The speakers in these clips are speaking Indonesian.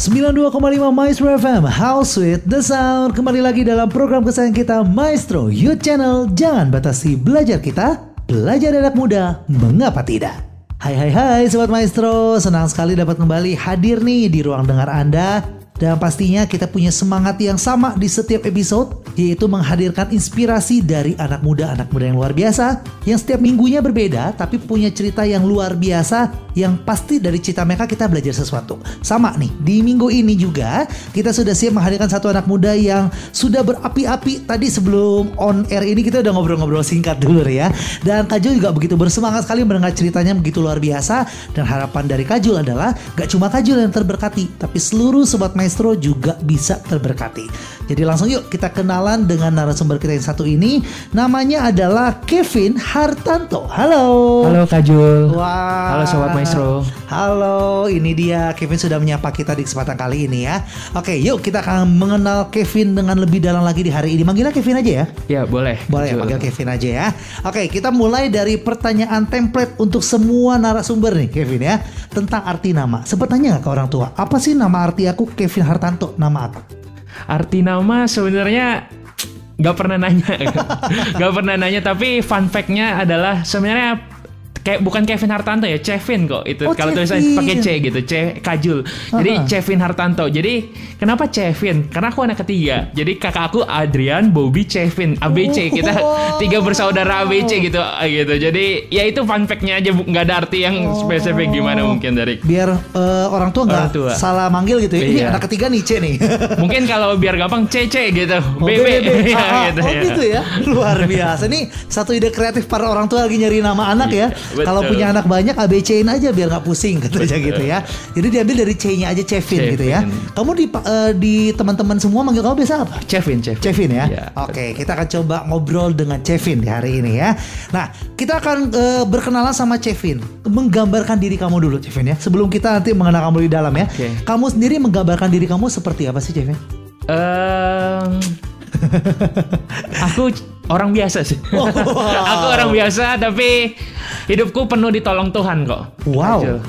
92,5 Maestro FM How Sweet the Sound. Kembali lagi dalam program kesayangan kita Maestro Youth Channel. Jangan batasi belajar kita Belajar anak muda Mengapa tidak? Hai hai hai Sobat Maestro. Senang sekali dapat kembali hadir nih di ruang dengar Anda dan pastinya kita punya semangat yang sama di setiap episode, yaitu menghadirkan inspirasi dari anak muda-anak muda yang luar biasa, yang setiap minggunya berbeda, tapi punya cerita yang luar biasa, yang pasti dari cerita mereka kita belajar sesuatu. Sama nih, di minggu ini juga kita sudah siap menghadirkan satu anak muda yang sudah berapi-api. Tadi sebelum on air ini kita udah ngobrol-ngobrol singkat dulu ya. Dan Kajul juga begitu bersemangat sekali mendengar ceritanya begitu luar biasa. Dan harapan dari Kajul adalah gak cuma Kajul yang terberkati, tapi seluruh sobat main maestro juga bisa terberkati. Jadi langsung yuk kita kenalan dengan narasumber kita yang satu ini. Namanya adalah Kevin Hartanto. Halo. Halo Kak Jul. Wah. Halo Sobat Maestro. Halo, ini dia Kevin sudah menyapa kita di kesempatan kali ini ya. Oke, yuk kita akan mengenal Kevin dengan lebih dalam lagi di hari ini. Manggilnya Kevin aja ya? Ya, boleh. Boleh ya, panggil Kevin aja ya. Oke, kita mulai dari pertanyaan template untuk semua narasumber nih Kevin ya. Tentang arti nama. Sempat tanya gak ke orang tua, apa sih nama arti aku Kevin Kevin Hartanto nama aku? Arti nama sebenarnya nggak pernah nanya, nggak pernah nanya. Tapi fun fact-nya adalah sebenarnya kayak bukan Kevin Hartanto ya, Kevin kok itu. Oh, Kalau tulisannya pakai C gitu, C Kajul. Jadi uh -huh. Kevin Hartanto. Jadi kenapa Kevin? Karena aku anak ketiga. Jadi kakak aku Adrian, Bobby, Kevin, ABC. Kita oh. tiga bersaudara ABC gitu gitu. Jadi ya itu fun fact-nya aja nggak ada arti yang oh. spesifik gimana mungkin dari biar uh, orang tua nggak salah manggil gitu ya. Ini iya. anak ketiga nih C nih. mungkin kalau biar gampang CC gitu. Oh, BB. BB. ya, ah, gitu, oh ya. gitu ya. Luar biasa. Ini satu ide kreatif para orang tua lagi nyari nama anak ya. Kalau punya anak banyak ABC-in aja biir nggak pusing katanya gitu ya. Jadi diambil dari C-nya aja Cevin gitu ya. Kamu di uh, di teman-teman semua manggil kamu biasa apa? Cevin, Cevin. Cevin ya. ya Oke, kita akan coba ngobrol dengan Cevin di hari ini ya. Nah, kita akan uh, berkenalan sama Cevin. Menggambarkan diri kamu dulu Cevin ya. Sebelum kita nanti mengenal kamu di dalam ya. Okay. Kamu sendiri menggambarkan diri kamu seperti apa sih Cevin? Um, aku orang biasa sih. Oh, wow. aku orang biasa tapi hidupku penuh ditolong Tuhan kok. Wow.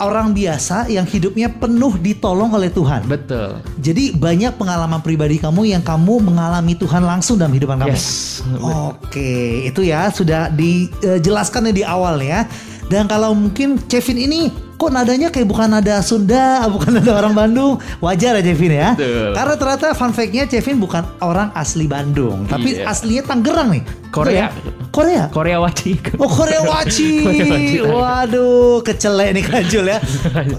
Orang biasa yang hidupnya penuh ditolong oleh Tuhan. Betul. Jadi banyak pengalaman pribadi kamu yang kamu mengalami Tuhan langsung dalam hidupan kamu. Yes. Oke, itu ya sudah dijelaskan di awal ya. Dan kalau mungkin Kevin ini kok nadanya kayak bukan nada Sunda, bukan nada orang Bandung. Wajar ya Kevin ya. Betul. Karena ternyata fun fact-nya Kevin bukan orang asli Bandung, tapi yeah. aslinya Tangerang nih. Korea. Korea. Korea Waci. Oh Korea Waci. Waduh, kecelek nih Kajul ya.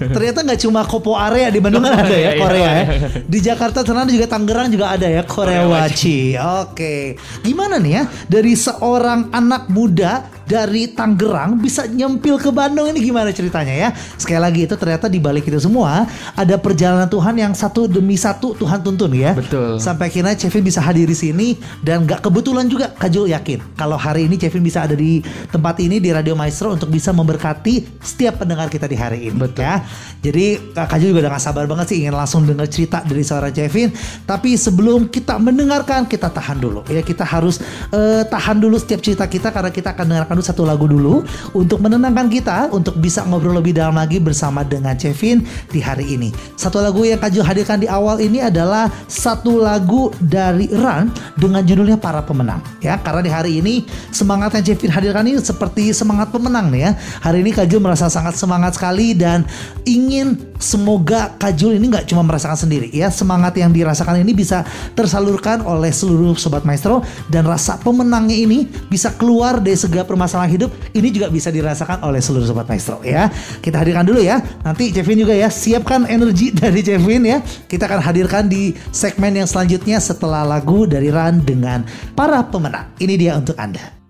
Ternyata nggak cuma Kopo area di Bandung kan ada ya iya, Korea ya. Iya. Di Jakarta ternyata juga Tangerang juga ada ya Korea Waci. Oke. Gimana nih ya dari seorang anak muda dari Tangerang bisa nyempil ke Bandung ini gimana ceritanya ya? Sekali lagi itu ternyata di balik itu semua ada perjalanan Tuhan yang satu demi satu Tuhan tuntun ya. Betul. Sampai akhirnya Kevin bisa hadir di sini dan gak kebetulan juga Kajul yakin kalau hari ini Kevin bisa ada di tempat ini di Radio Maestro untuk bisa memberkati setiap pendengar kita di hari ini. Betul. Ya. Jadi Kajul juga udah gak sabar banget sih ingin langsung dengar cerita dari seorang Kevin. Tapi sebelum kita mendengarkan kita tahan dulu ya kita harus uh, tahan dulu setiap cerita kita karena kita akan dengarkan dulu satu lagu dulu untuk menenangkan kita untuk bisa ngobrol lebih dalam lagi bersama dengan Kevin di hari ini. Satu lagu yang Kak hadirkan di awal ini adalah satu lagu dari Run dengan judulnya Para Pemenang. Ya, karena di hari ini semangat yang Kevin hadirkan ini seperti semangat pemenang nih ya. Hari ini Kak merasa sangat semangat sekali dan ingin semoga Kak ini nggak cuma merasakan sendiri ya. Semangat yang dirasakan ini bisa tersalurkan oleh seluruh sobat maestro dan rasa pemenangnya ini bisa keluar dari segala permasalahan hidup ini juga bisa dirasakan oleh seluruh sobat maestro ya. Kita hadir hadirkan dulu ya. Nanti Kevin juga ya siapkan energi dari Kevin ya. Kita akan hadirkan di segmen yang selanjutnya setelah lagu dari Ran dengan para pemenang. Ini dia untuk Anda.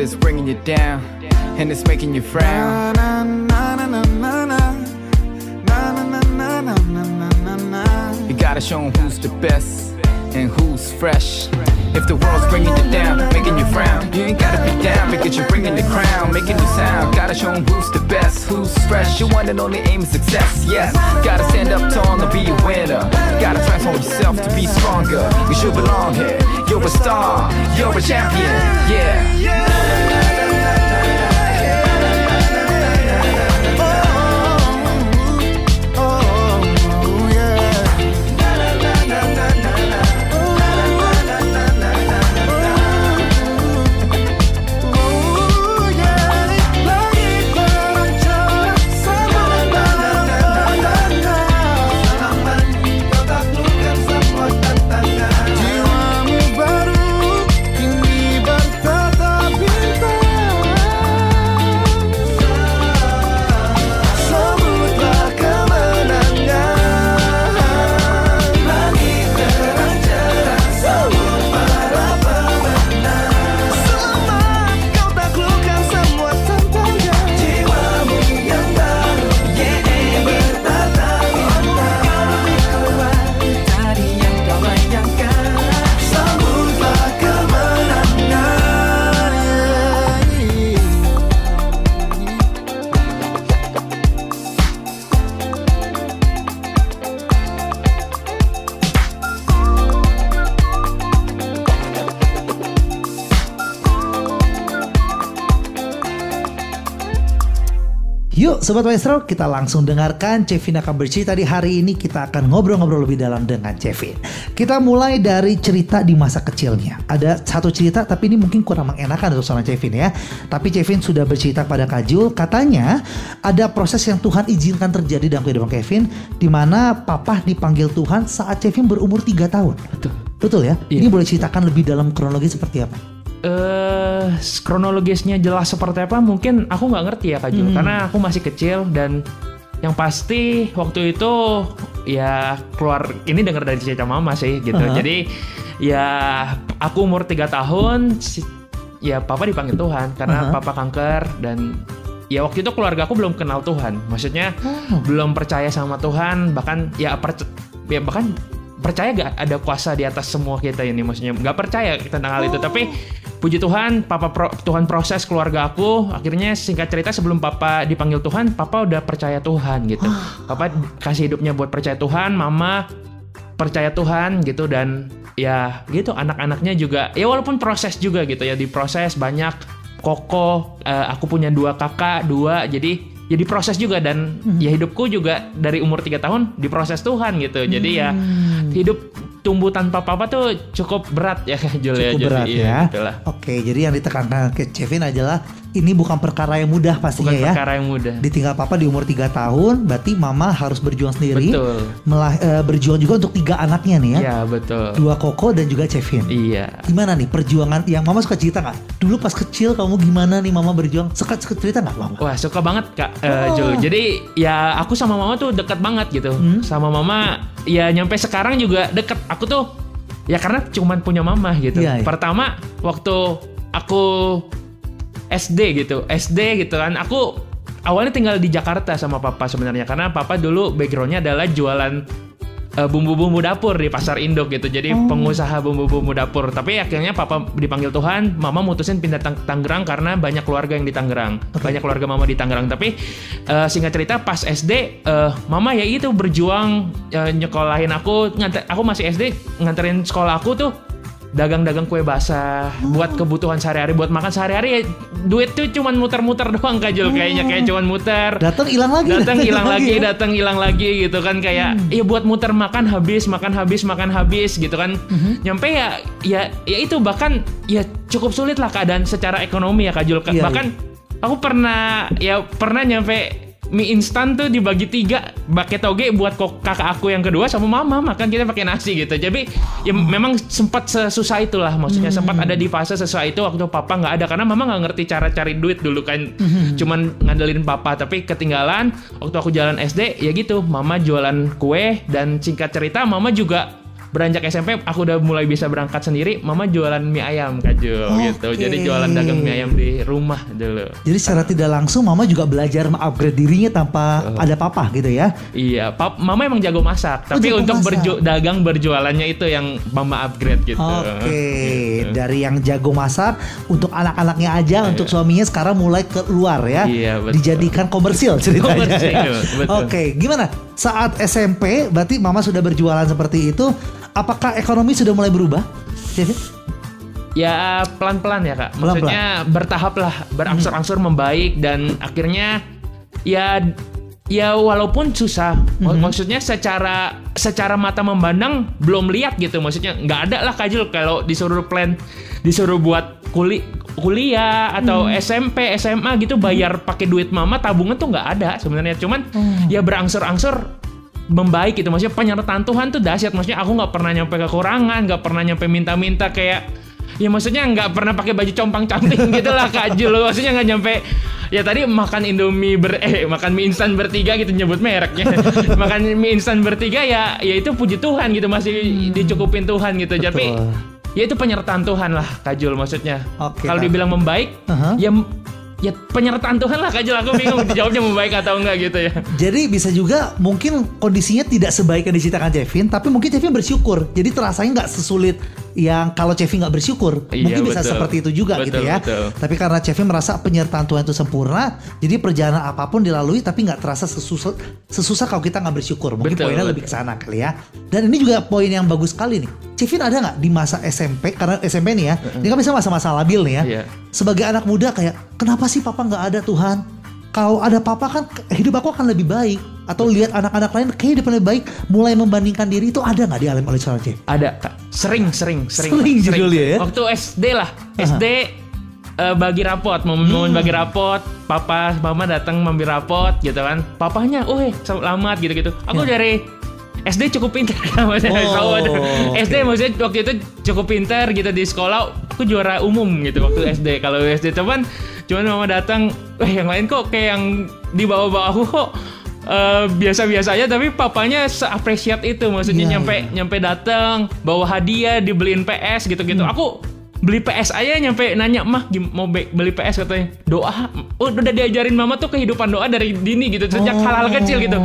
It's bringing you down, and it's making you frown. You gotta show them who's the best and who's fresh. If the world's bringing you down, making you frown, you ain't gotta be down because you're bringing the crown, making the sound. Gotta show them who's the best, who's fresh. You one and only aim is success, yes. Gotta stand up tall and be a winner. Gotta transform yourself to be stronger. You should belong here. You're a star, you're a champion, yeah. Yuk Sobat Maestro kita langsung dengarkan Cevin akan bercerita di hari ini kita akan ngobrol-ngobrol lebih dalam dengan Cevin Kita mulai dari cerita di masa kecilnya Ada satu cerita tapi ini mungkin kurang mengenakan untuk seorang Cevin ya Tapi Cevin sudah bercerita pada Kajul Katanya ada proses yang Tuhan izinkan terjadi dalam kehidupan Kevin Di mana papa dipanggil Tuhan saat Cevin berumur 3 tahun Betul. Betul ya? Iya. Ini boleh ceritakan lebih dalam kronologi seperti apa? Eh kronologisnya jelas seperti apa mungkin aku nggak ngerti ya Kak Jul. Karena aku masih kecil dan yang pasti waktu itu ya keluar ini dengar dari cerita mama sih gitu. Aha. jadi ya aku umur 3 tahun ya papa dipanggil Tuhan karena Aha. papa kanker dan ya waktu itu keluarga aku belum kenal Tuhan. Maksudnya Oh. belum percaya sama Tuhan bahkan ya perc- ya bahkan percaya gak ada kuasa di atas semua kita ini? Maksudnya nggak percaya tentang hal itu. Tapi puji Tuhan papa pro- Tuhan proses keluarga aku. Akhirnya singkat cerita sebelum papa dipanggil Tuhan papa udah percaya Tuhan gitu. Papa kasih hidupnya buat percaya Tuhan mama percaya Tuhan gitu. Dan ya gitu anak-anaknya juga ya walaupun proses juga gitu ya diproses banyak. Koko eh, aku punya dua kakak dua jadi ya diproses juga. Dan ya hidupku juga dari umur tiga tahun diproses Tuhan gitu. Jadi ya hidup tumbuh tanpa papa tuh cukup berat ya Jul ya. Cukup Jadi, berat iya, ya. gitu lah. Oke, jadi yang ditekankan ke Kevin adalah ini bukan perkara yang mudah pastinya Bukan ya. perkara yang mudah. Ditinggal papa di umur 3 tahun, berarti mama harus berjuang sendiri. Betul. Melah- eh, berjuang juga untuk tiga anaknya nih ya. Iya betul. Dua Koko dan juga Kevin. Iya. Gimana nih perjuangan yang mama suka cerita nggak? Dulu pas kecil kamu gimana nih mama berjuang? Suka, suka cerita nggak mama? Wah suka banget kak eh, Oh. Jul. Jadi ya aku sama mama tuh deket banget gitu. Hmm? Sama mama ya nyampe sekarang juga deket. Aku tuh ya karena cuman punya mama gitu. Iya, iya. Pertama waktu aku SD gitu, SD gitu kan. Aku awalnya tinggal di Jakarta sama papa sebenarnya karena papa dulu backgroundnya adalah jualan eh, bumbu-bumbu dapur di pasar induk gitu. Jadi Oh. pengusaha bumbu-bumbu dapur. Tapi akhirnya papa dipanggil Tuhan, mama mutusin pindah Tang- Tangerang karena banyak keluarga yang di Tangerang. Oke. Banyak keluarga mama di Tangerang. Tapi eh, singkat cerita pas SD eh, mama ya itu berjuang eh, nyekolahin aku nganter aku masih SD nganterin sekolah aku tuh dagang-dagang kue basah buat kebutuhan sehari-hari buat makan sehari-hari ya duit tuh cuman muter-muter doang kajul kayaknya kayak cuman muter. Datang hilang lagi. datang hilang lagi, ya? datang hilang lagi gitu kan kayak ya buat muter makan habis makan habis makan habis gitu kan. Nyampe ya ya ya itu bahkan ya cukup sulit lah keadaan secara ekonomi ya Kak Jul. Iya, bahkan aku pernah ya pernah nyampe mie instan tuh dibagi tiga. Pakai toge buat kok kakak aku yang kedua sama mama makan kita pakai nasi gitu. Jadi ya memang sempat sesusah itulah. Maksudnya sempat ada di fase sesusah itu waktu papa nggak ada. Karena mama nggak ngerti cara cari duit dulu kan. Cuman ngandelin papa. Tapi ketinggalan waktu aku jalan SD ya gitu. Mama jualan kue dan singkat cerita mama juga beranjak SMP aku udah mulai bisa berangkat sendiri mama jualan mie ayam Kak Jul gitu jadi jualan dagang mie ayam di rumah dulu Jadi secara tidak langsung mama juga belajar upgrade dirinya tanpa Oh. ada papa gitu ya. Iya, pap, mama emang jago masak, tapi jago untuk masak. berju- dagang berjualannya itu yang mama upgrade gitu. Oke, Gitu. dari yang jago masak untuk anak-anaknya aja, untuk suaminya sekarang mulai keluar ya, Iya, betul. dijadikan komersil ceritanya. Komersil, ya. Oke, gimana? Saat SMP, berarti mama sudah berjualan seperti itu. Apakah ekonomi sudah mulai berubah? Kevin? Ya pelan-pelan ya kak, maksudnya bertahap lah, berangsur-angsur membaik dan akhirnya ya ya walaupun susah, mak- maksudnya secara secara mata memandang belum lihat gitu, maksudnya nggak ada lah kajul kalau disuruh plan, disuruh buat kuli kuliah atau SMP SMA gitu bayar pakai duit mama tabungan tuh nggak ada sebenarnya, cuman ya berangsur-angsur membaik gitu maksudnya penyertaan Tuhan tuh dahsyat. Maksudnya aku nggak pernah nyampe kekurangan nggak pernah nyampe minta-minta kayak ya maksudnya nggak pernah pakai baju compang camping gitu lah Kak Jul. Maksudnya nggak nyampe ya tadi makan Indomie ber eh makan mie instan bertiga gitu nyebut mereknya. Makan mie instan bertiga ya ya itu puji Tuhan gitu masih dicukupin Tuhan gitu. Tapi Betul. ya itu penyertaan Tuhan lah Kak Jul maksudnya. Oke, kalau dibilang membaik Aha. ya ya penyertaan Tuhan lah Kak Jul aku bingung jawabnya membaik atau enggak gitu ya Jadi bisa juga mungkin kondisinya tidak sebaik yang diceritakan Kevin, tapi mungkin Kevin bersyukur. Jadi terasanya nggak sesulit yang kalau Kevin nggak bersyukur. Iya, mungkin bisa betul. seperti itu juga gitu Betul, ya. betul. Tapi karena Kevin merasa penyertaan Tuhan itu sempurna, jadi perjalanan apa pun dilalui tapi nggak terasa sesusah, sesusah kalau kita nggak bersyukur. Mungkin Betul, poinnya betul. lebih ke sana kali ya. Dan ini juga poin yang bagus sekali nih. Kevin ada nggak di masa SMP karena SMP nih ya, ini kan bisa masa-masa labil nih ya. Iya. Sebagai anak muda kayak kenapa sih papa nggak ada Tuhan? Kalau ada papa kan hidup aku akan lebih baik atau lihat anak-anak lain kayak hidup lebih baik mulai membandingkan diri itu ada nggak di alam oleh seorang Cef? Ada kak, sering, sering, sering, Sering judulnya ya? Waktu SD lah, SD eh, bagi rapot, mau mau Hmm. bagi rapot, papa, mama datang memberi rapot gitu kan. Papanya, oh selamat gitu-gitu. Aku Ya. dari SD cukup pintar kan maksudnya. Oh, oke. SD maksudnya waktu itu cukup pintar gitu di sekolah. Aku juara umum gitu waktu SD. Kalau SD cuman, cuman mama datang, eh yang lain kok kayak yang di bawah-bawah aku kok eh, biasa-biasa aja tapi papanya seapresiat itu. Maksudnya Iya, nyampe iya. nyampe datang bawa hadiah dibeliin PS gitu-gitu. Hmm. aku beli PS aja nyampe nanya mah mau be- beli PS katanya. Doa? Oh, udah diajarin mama tuh kehidupan doa dari dini gitu. Sejak Oh. hal-hal kecil gitu.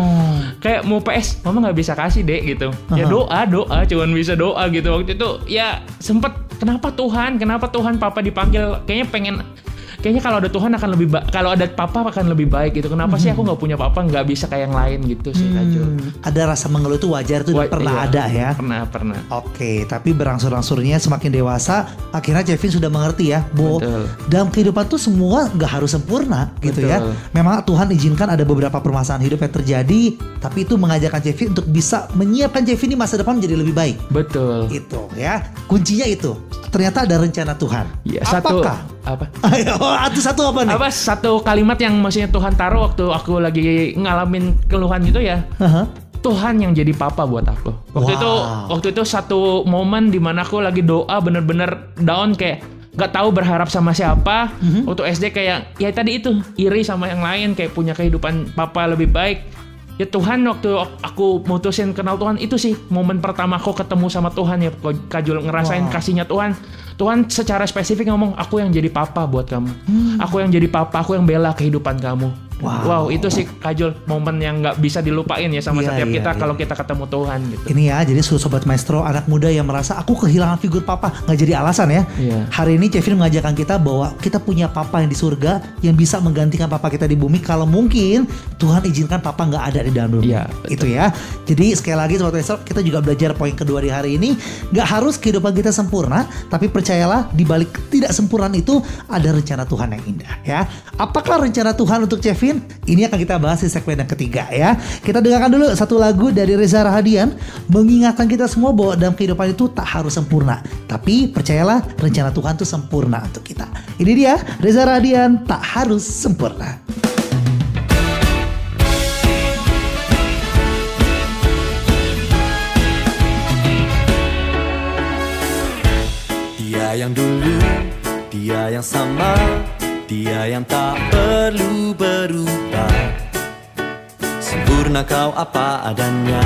Kayak mau PS mama nggak bisa kasih deh gitu. Ya Aha. doa doa cuman bisa doa gitu. Waktu itu ya sempet kenapa Tuhan? Kenapa Tuhan papa dipanggil? Kayaknya pengen kayaknya kalau ada Tuhan akan lebih kalau ada papa akan lebih baik gitu kenapa sih aku nggak punya papa nggak bisa kayak yang lain gitu sih Hmm, ada rasa mengeluh itu wajar tuh Wa- pernah iya, ada ya. pernah pernah Oke, tapi berangsur-angsurnya semakin dewasa, akhirnya Kevin sudah mengerti ya, bahwa Betul. dalam kehidupan tuh semua nggak harus sempurna gitu ya. Betul. Memang Tuhan izinkan ada beberapa permasalahan hidup yang terjadi, tapi itu mengajarkan Kevin untuk bisa menyiapkan Kevin di masa depan menjadi lebih baik. betul Itu ya, kuncinya itu. Ternyata ada rencana Tuhan. ya satu Apakah? Apa Ayo, satu satu apa nih? apa satu kalimat yang maksudnya Tuhan taruh waktu aku lagi ngalamin keluhan gitu ya Haha. Tuhan yang jadi papa buat aku. Waktu Wow. itu waktu itu satu momen di mana aku lagi doa bener-bener down kayak nggak tahu berharap sama siapa. Mhm. Waktu SD kayak ya tadi itu iri sama yang lain kayak punya kehidupan papa lebih baik. Ya Tuhan waktu aku mutusin kenal Tuhan itu sih momen pertama aku ketemu sama Tuhan ya Kajul ngerasain Wow. kasihnya Tuhan. Tuhan secara spesifik ngomong aku yang jadi papa buat kamu. Aku yang jadi papa, aku yang bela kehidupan kamu. Hmm. Wow. itu sih Kajul momen yang nggak bisa dilupain ya sama Iya, setiap iya, kita iya. kalau kita ketemu Tuhan gitu. Ini ya, jadi sobat maestro anak muda yang merasa aku kehilangan figur papa nggak jadi alasan ya. Iya. Hari ini Kevin mengajarkan kita bahwa kita punya papa yang di surga yang bisa menggantikan papa kita di bumi kalau mungkin Tuhan izinkan papa nggak ada di dalam bumi. Iya, betul. Itu ya. Jadi sekali lagi sobat maestro kita juga belajar poin kedua di hari ini nggak harus kehidupan kita sempurna, tapi percayalah di balik tidak sempurnaan itu ada rencana Tuhan yang indah ya. Apakah rencana Tuhan untuk Kevin? Ini akan kita bahas di segmen yang ketiga ya. Kita dengarkan dulu satu lagu dari Reza Rahadian mengingatkan kita semua bahwa dalam kehidupan itu tak harus sempurna, tapi percayalah rencana Tuhan itu sempurna untuk kita. Ini dia Reza Rahadian tak harus sempurna. Dia yang dulu, dia yang sama, dia yang tak perlu berubah. Sempurna kau apa adanya.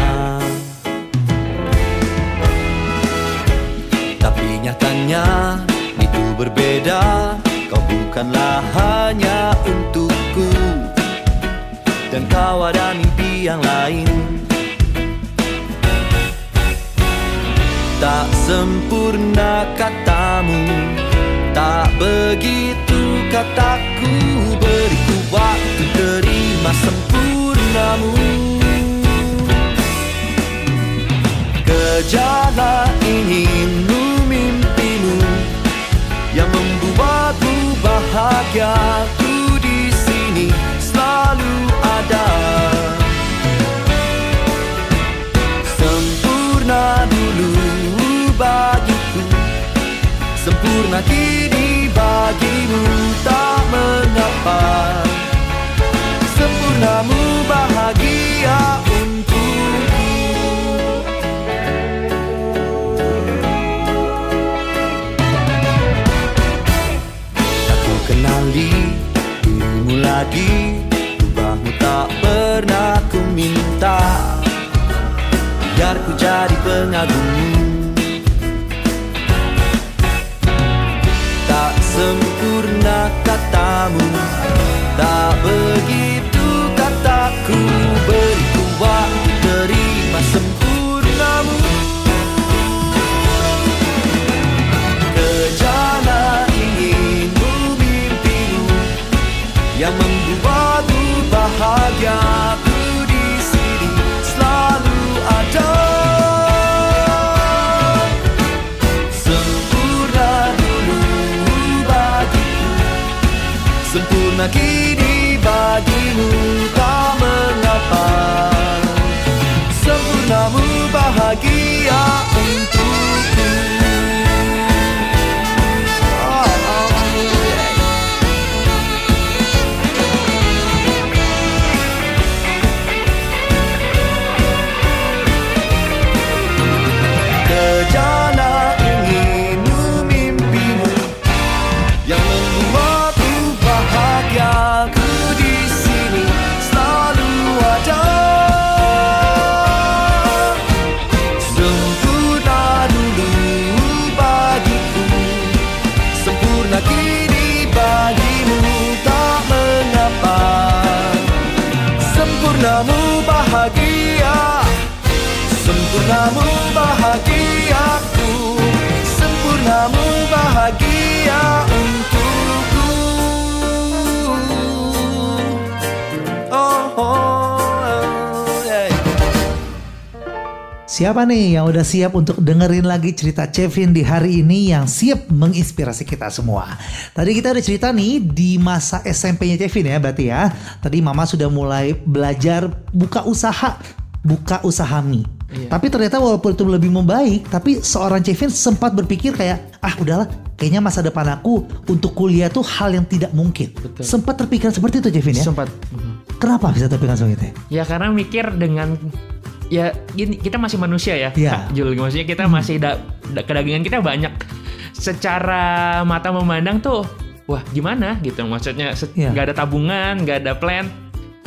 Tapi nyatanya itu berbeda. Kau bukanlah hanya untukku, dan kau ada mimpi yang lain. Tak sempurna katamu Tak begitu kataku Beriku waktu terima Biar ku Sempurnamu bahagiaku Sempurnamu bahagia untukku oh, oh, Siapa nih yang udah siap untuk dengerin lagi cerita Chevin di hari ini yang siap menginspirasi kita semua? Tadi kita udah cerita nih di masa SMP-nya Chevin ya berarti ya. Tadi mama sudah mulai belajar buka usaha, buka usaha mie Iya. Tapi ternyata walaupun itu lebih membaik, tapi seorang Kevin sempat berpikir kayak, ah udahlah, kayaknya masa depan aku untuk kuliah tuh hal yang tidak mungkin. Betul. Sempat terpikir seperti itu Kevin ya? Sempat. Kenapa bisa terpikir seperti itu? Ya karena mikir dengan ya gini kita masih manusia ya, Iya. Jul. Maksudnya kita masih da, da- kedagingan kita banyak. Secara mata memandang tuh, wah gimana gitu. Maksudnya Iya. nggak ada tabungan, nggak ada plan.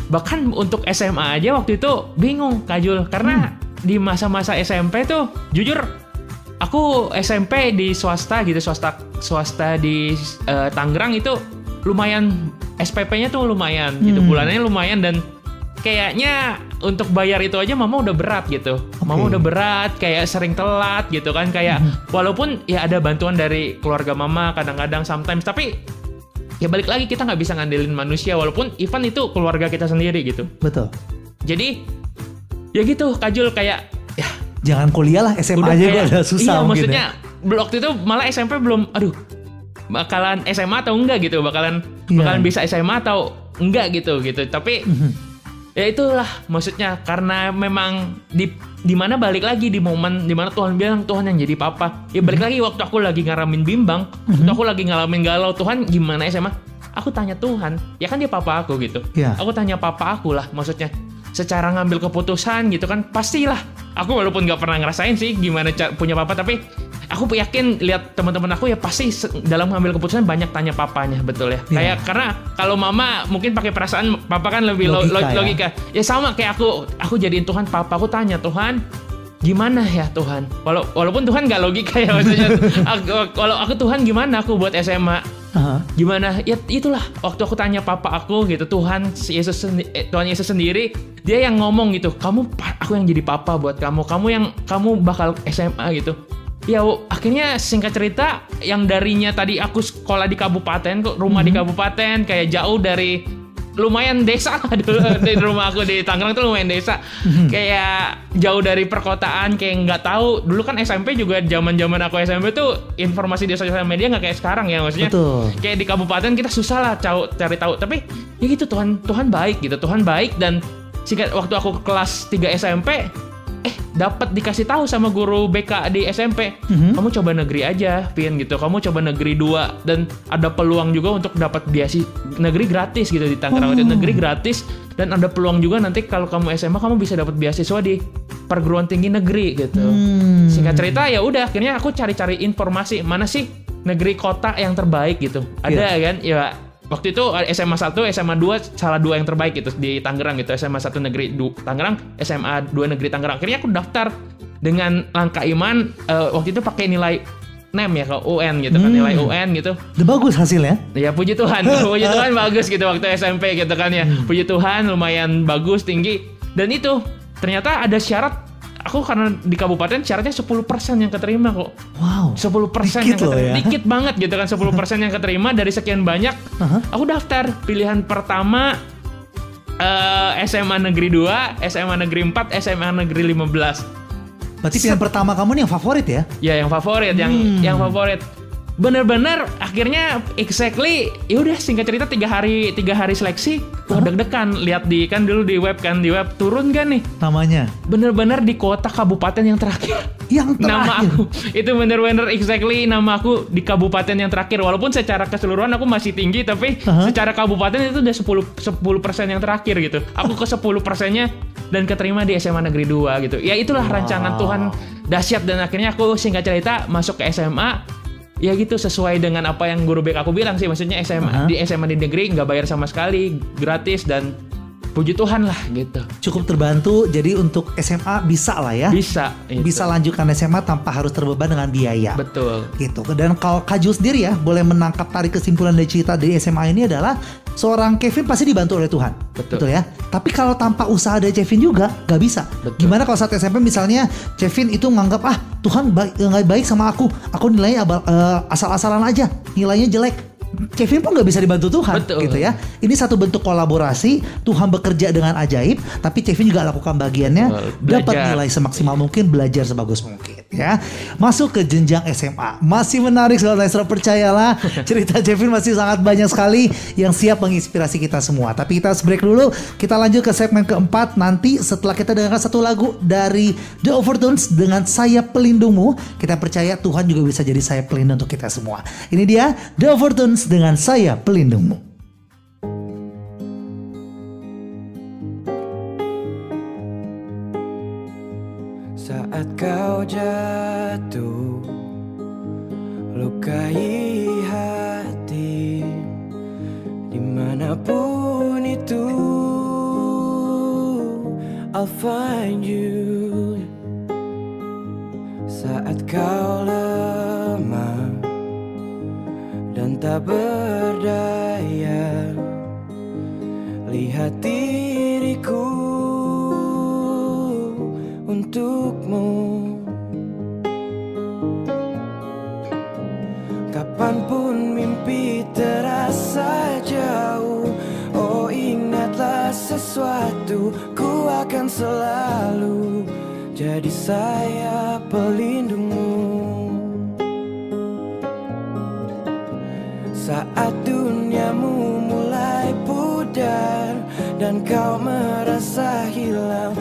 Bahkan untuk SMA aja waktu itu bingung Kak Jul. Karena di masa-masa SMP tuh jujur aku SMP di swasta gitu swasta swasta di eh, Tangerang itu lumayan SPP-nya tuh lumayan gitu Hmm. bulanannya lumayan dan kayaknya untuk bayar itu aja mama udah berat gitu mama Oke. udah berat kayak sering telat gitu kan kayak walaupun ya ada bantuan dari keluarga mama kadang-kadang sometimes tapi ya balik lagi kita nggak bisa ngandelin manusia walaupun Ivan itu keluarga kita sendiri gitu Betul. jadi ya gitu Kajul kayak ya Jangan kuliah lah, SMA aja gue kayak- udah susah iya, mungkin maksudnya ya. waktu itu malah SMP belum aduh bakalan SMA atau enggak gitu bakalan Iya. bakalan bisa SMA atau enggak gitu gitu tapi Mhm. ya itulah maksudnya karena memang di di mana balik lagi di momen di mana Tuhan bilang Tuhan yang jadi papa ya Mhm. balik lagi waktu aku lagi ngalamin bimbang waktu aku lagi ngalamin galau Tuhan gimana SMA aku tanya Tuhan ya kan dia papa aku gitu Iya. aku tanya papa aku lah maksudnya secara ngambil keputusan gitu kan pastilah. Aku walaupun nggak pernah ngerasain sih gimana punya papa tapi aku yakin lihat teman-teman aku ya pasti dalam ngambil keputusan banyak tanya papanya betul ya? Iya. kayak karena kalau mama mungkin pakai perasaan papa kan lebih lo- Logika lo- ya. logika. Ya sama kayak aku aku jadiin Tuhan papa aku tanya Tuhan gimana ya Tuhan? Walau, walaupun Tuhan nggak logika ya maksudnya. Aku- kalau aku Tuhan gimana? Aku buat SMA Aha. gimana? Ya itulah. Waktu aku tanya papa aku gitu Tuhan Yesus sendi- eh, Tuhan Yesus sendiri dia yang ngomong gitu kamu aku yang jadi papa buat kamu. Kamu yang kamu bakal SMA gitu. Ya akhirnya singkat cerita yang darinya tadi aku sekolah di kabupaten kok rumah di kabupaten kayak jauh dari lumayan desa lah dulu di rumah aku di Tangerang tuh lumayan desa. Kayak jauh dari perkotaan kayak nggak tahu. Dulu kan SMP juga zaman zaman aku SMP tuh informasi di sosial media nggak kayak sekarang ya maksudnya. Betul. kayak di kabupaten kita susah lah cari tahu. Tapi ya gitu Tuhan Tuhan baik gitu Tuhan baik. Dan singkat waktu aku kelas 3 SMP eh dapat dikasih tahu sama guru BK di SMP Mhm. kamu coba negeri aja Pin gitu. Kamu coba negeri dua. Dan ada peluang juga untuk dapat biasi negeri gratis gitu di Tangerang itu Oh. negeri gratis. Dan ada peluang juga nanti kalau kamu SMA kamu bisa dapat beasiswa di perguruan tinggi negeri gitu. Hmm. singkat cerita ya udah akhirnya aku cari-cari informasi mana sih negeri kota yang terbaik gitu. Ada kan? Ya waktu itu SMA 1 SMA 2 salah dua yang terbaik gitu di Tangerang gitu SMA 1 negeri du, Tangerang SMA 2 negeri Tangerang akhirnya aku daftar dengan langkah iman eh, waktu itu pakai nilai NEM ya ke UN gitu kan Hmm. nilai UN gitu Udah bagus hasilnya. Ya puji Tuhan, puji Tuhan bagus gitu waktu SMP gitu kan ya. Hmm. Puji Tuhan lumayan bagus tinggi dan itu ternyata ada syarat aku karena di kabupaten syaratnya 10% yang keterima kok. Wow. 10% Dikit yang loh keterima. ya. Dikit banget gitu kan 10% yang keterima dari sekian banyak. Aha. Aku daftar pilihan pertama eh, SMA Negeri 2, SMA Negeri 4, SMA Negeri 15. Berarti pilihan pertama kamu nih yang favorit ya? Ya yang favorit, yang Hmm. yang favorit. Bener-bener akhirnya exactly ya udah singkat cerita tiga hari tiga hari seleksi wah deg-degan lihat di kan dulu di web kan di web turun kan nih? Namanya. bener-bener di kota kabupaten yang terakhir. Yang terakhir. nama aku itu bener-bener exactly nama aku di kabupaten yang terakhir. Walaupun secara keseluruhan aku masih tinggi tapi Aha. secara kabupaten itu udah 10 10% yang terakhir gitu. Aku ke 10 persennya dan keterima di SMA Negeri 2 gitu. Ya itulah rancangan Tuhan dahsyat dan akhirnya aku singkat cerita masuk ke SMA ya gitu sesuai dengan apa yang guru BK aku bilang sih maksudnya SMA Aha. di SMA di negeri nggak bayar sama sekali gratis dan puji Tuhan lah gitu Cukup terbantu jadi untuk SMA bisa lah ya. bisa gitu. Bisa lanjutkan SMA tanpa harus terbeban dengan biaya. betul gitu. Dan kalau Kaju sendiri ya boleh menangkap tarik kesimpulan dari cerita dari SMA ini adalah seorang Kevin pasti dibantu oleh Tuhan, Betul. ya. Tapi kalau tanpa usaha dari Kevin juga nggak bisa. Betul. Gimana kalau saat SMP misalnya Kevin itu menganggap ah Tuhan baik nggak baik sama aku, aku nilainya abal- eh, asal-asalan aja, nilainya jelek. Kevin pun nggak bisa dibantu Tuhan Betul. gitu ya. Ini satu bentuk kolaborasi, Tuhan bekerja dengan ajaib, tapi Kevin juga lakukan bagiannya, dapat nilai semaksimal mungkin, belajar sebagus mungkin ya. Masuk ke jenjang SMA, masih menarik soal Maestro percayalah, cerita Kevin masih sangat banyak sekali yang siap menginspirasi kita semua. Tapi kita harus break dulu, kita lanjut ke segmen keempat nanti setelah kita dengarkan satu lagu dari The Overtones dengan sayap pelindungmu, kita percaya Tuhan juga bisa jadi sayap pelindung untuk kita semua. Ini dia The Overtones dengan sayap pelindungmu. Saat kau jatuh Lukai hati Di mana pun itu. I'll find you. Saat kau lemah Dan tak berdaya Lihat diriku untukmu. Kapan pun mimpi terasa jauh Oh ingatlah sesuatu Ku akan selalu Jadi saya pelindungmu. Saat duniamu mulai pudar Dan kau merasa hilang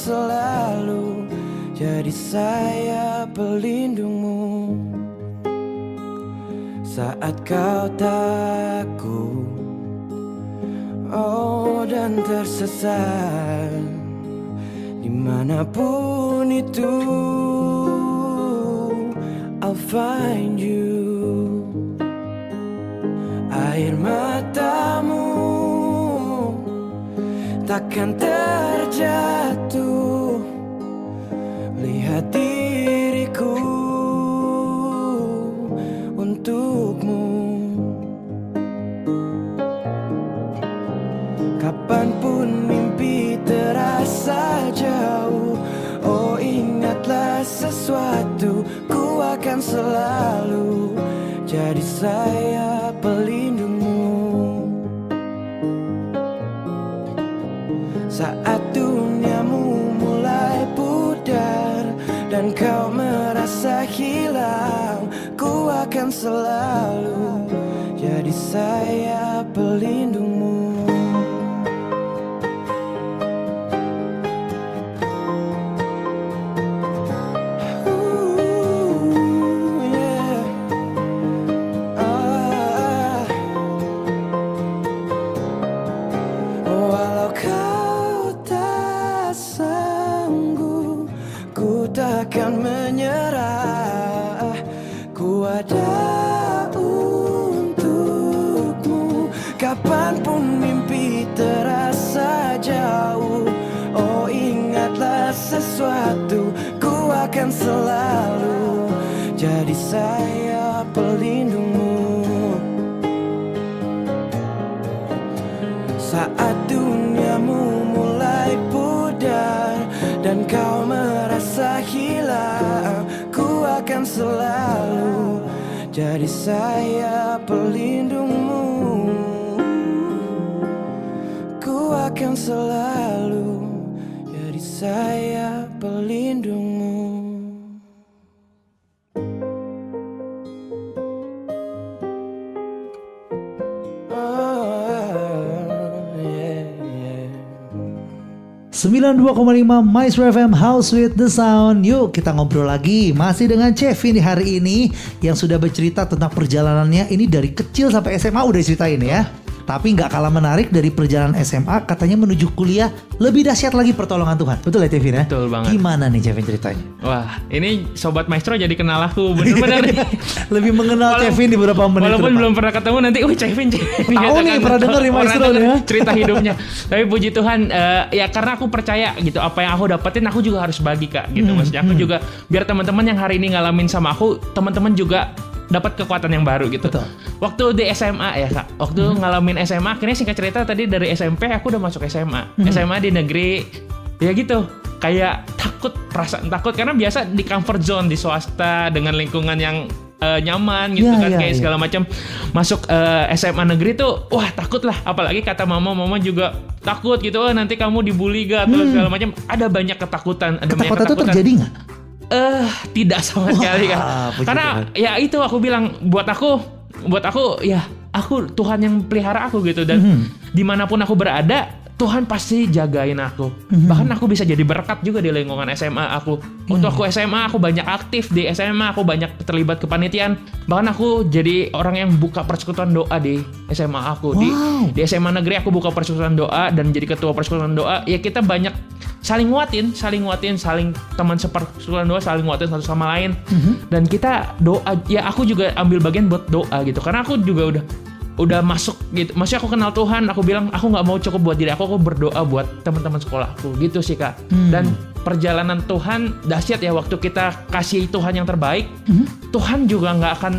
selalu Jadi saya pelindungmu. Saat kau takut Oh dan tersesat Di mana pun itu I'll find you. Air matamu Takkan terjatuh. Lihat diriku Untukmu. Kapan pun mimpi terasa jauh Oh ingatlah sesuatu Ku akan selalu Jadi saya Selalu Jadi saya pelindungmu Ooh, yeah. Ah. Walau kau tak sanggup Ku takkan menyerah Ku ada Jadi saya pelindungmu. Ku akan selalu Jadi saya 92,5 Maestro FM House with the Sound. Yuk kita ngobrol lagi Masih dengan Chevin di hari ini Yang sudah bercerita tentang perjalanannya Ini dari kecil sampai SMA udah ceritain ya Tapi nggak kalah menarik dari perjalanan SMA Katanya menuju kuliah Lebih dahsyat lagi pertolongan Tuhan Betul ya Chevin ya? Betul banget. Gimana nih Chevin ceritanya? Wah, ini sobat maestro jadi kenal aku bener-bener nih. Lebih mengenal Chevin di beberapa menit Walaupun belum pernah ketemu nanti, oh Kevin, Kevin Tahu nih, pernah denger nih Orang Maestro nih ya. cerita hidupnya. Tapi puji Tuhan, eh, ya karena aku percaya gitu, apa yang aku dapetin aku juga harus bagi kak, gitu. Hmm, Maksudnya aku juga biar teman-teman yang hari ini ngalamin sama aku, teman-teman juga dapat kekuatan yang baru gitu. Betul. Waktu di SMA ya kak, waktu ngalamin SMA, akhirnya singkat cerita tadi dari SMP aku udah masuk SMA, SMA di negeri, ya gitu. Kayak takut, perasaan takut karena biasa di comfort zone di swasta dengan lingkungan yang eh, nyaman gitu Iya, kan iya, kayak iya. segala macam masuk eh, SMA negeri tuh wah takut lah apalagi kata mama mama juga takut gitu oh nanti kamu dibully gak atau segala macam ada banyak ketakutan ada banyak Hmm. Ketakutan itu ketakutan terjadi nggak? Eh tidak sama sekali kan karena ya itu aku bilang buat aku buat aku ya aku Tuhan yang pelihara aku gitu dan Mhm. di mana pun aku berada Tuhan pasti jagain aku Mhm. bahkan aku bisa jadi berkat juga di lingkungan SMA aku Iya. aku SMA aku banyak aktif di SMA aku banyak terlibat kepanitiaan bahkan aku jadi orang yang buka persekutuan doa di SMA aku di Wow. di SMA negeri aku buka persekutuan doa dan jadi ketua persekutuan doa ya kita banyak saling nguatin saling nguatin saling teman sepersekutuan doa saling nguatin satu sama lain. Dan kita doa ya aku juga ambil bagian buat doa gitu. Karena aku juga udah udah masuk gitu. Maksudnya aku kenal Tuhan aku bilang aku nggak mau cukup buat diri aku aku berdoa buat teman-teman sekolahku gitu sih kak. Dan perjalanan Tuhan dahsyat ya waktu kita kasih Tuhan yang terbaik. Tuhan juga nggak akan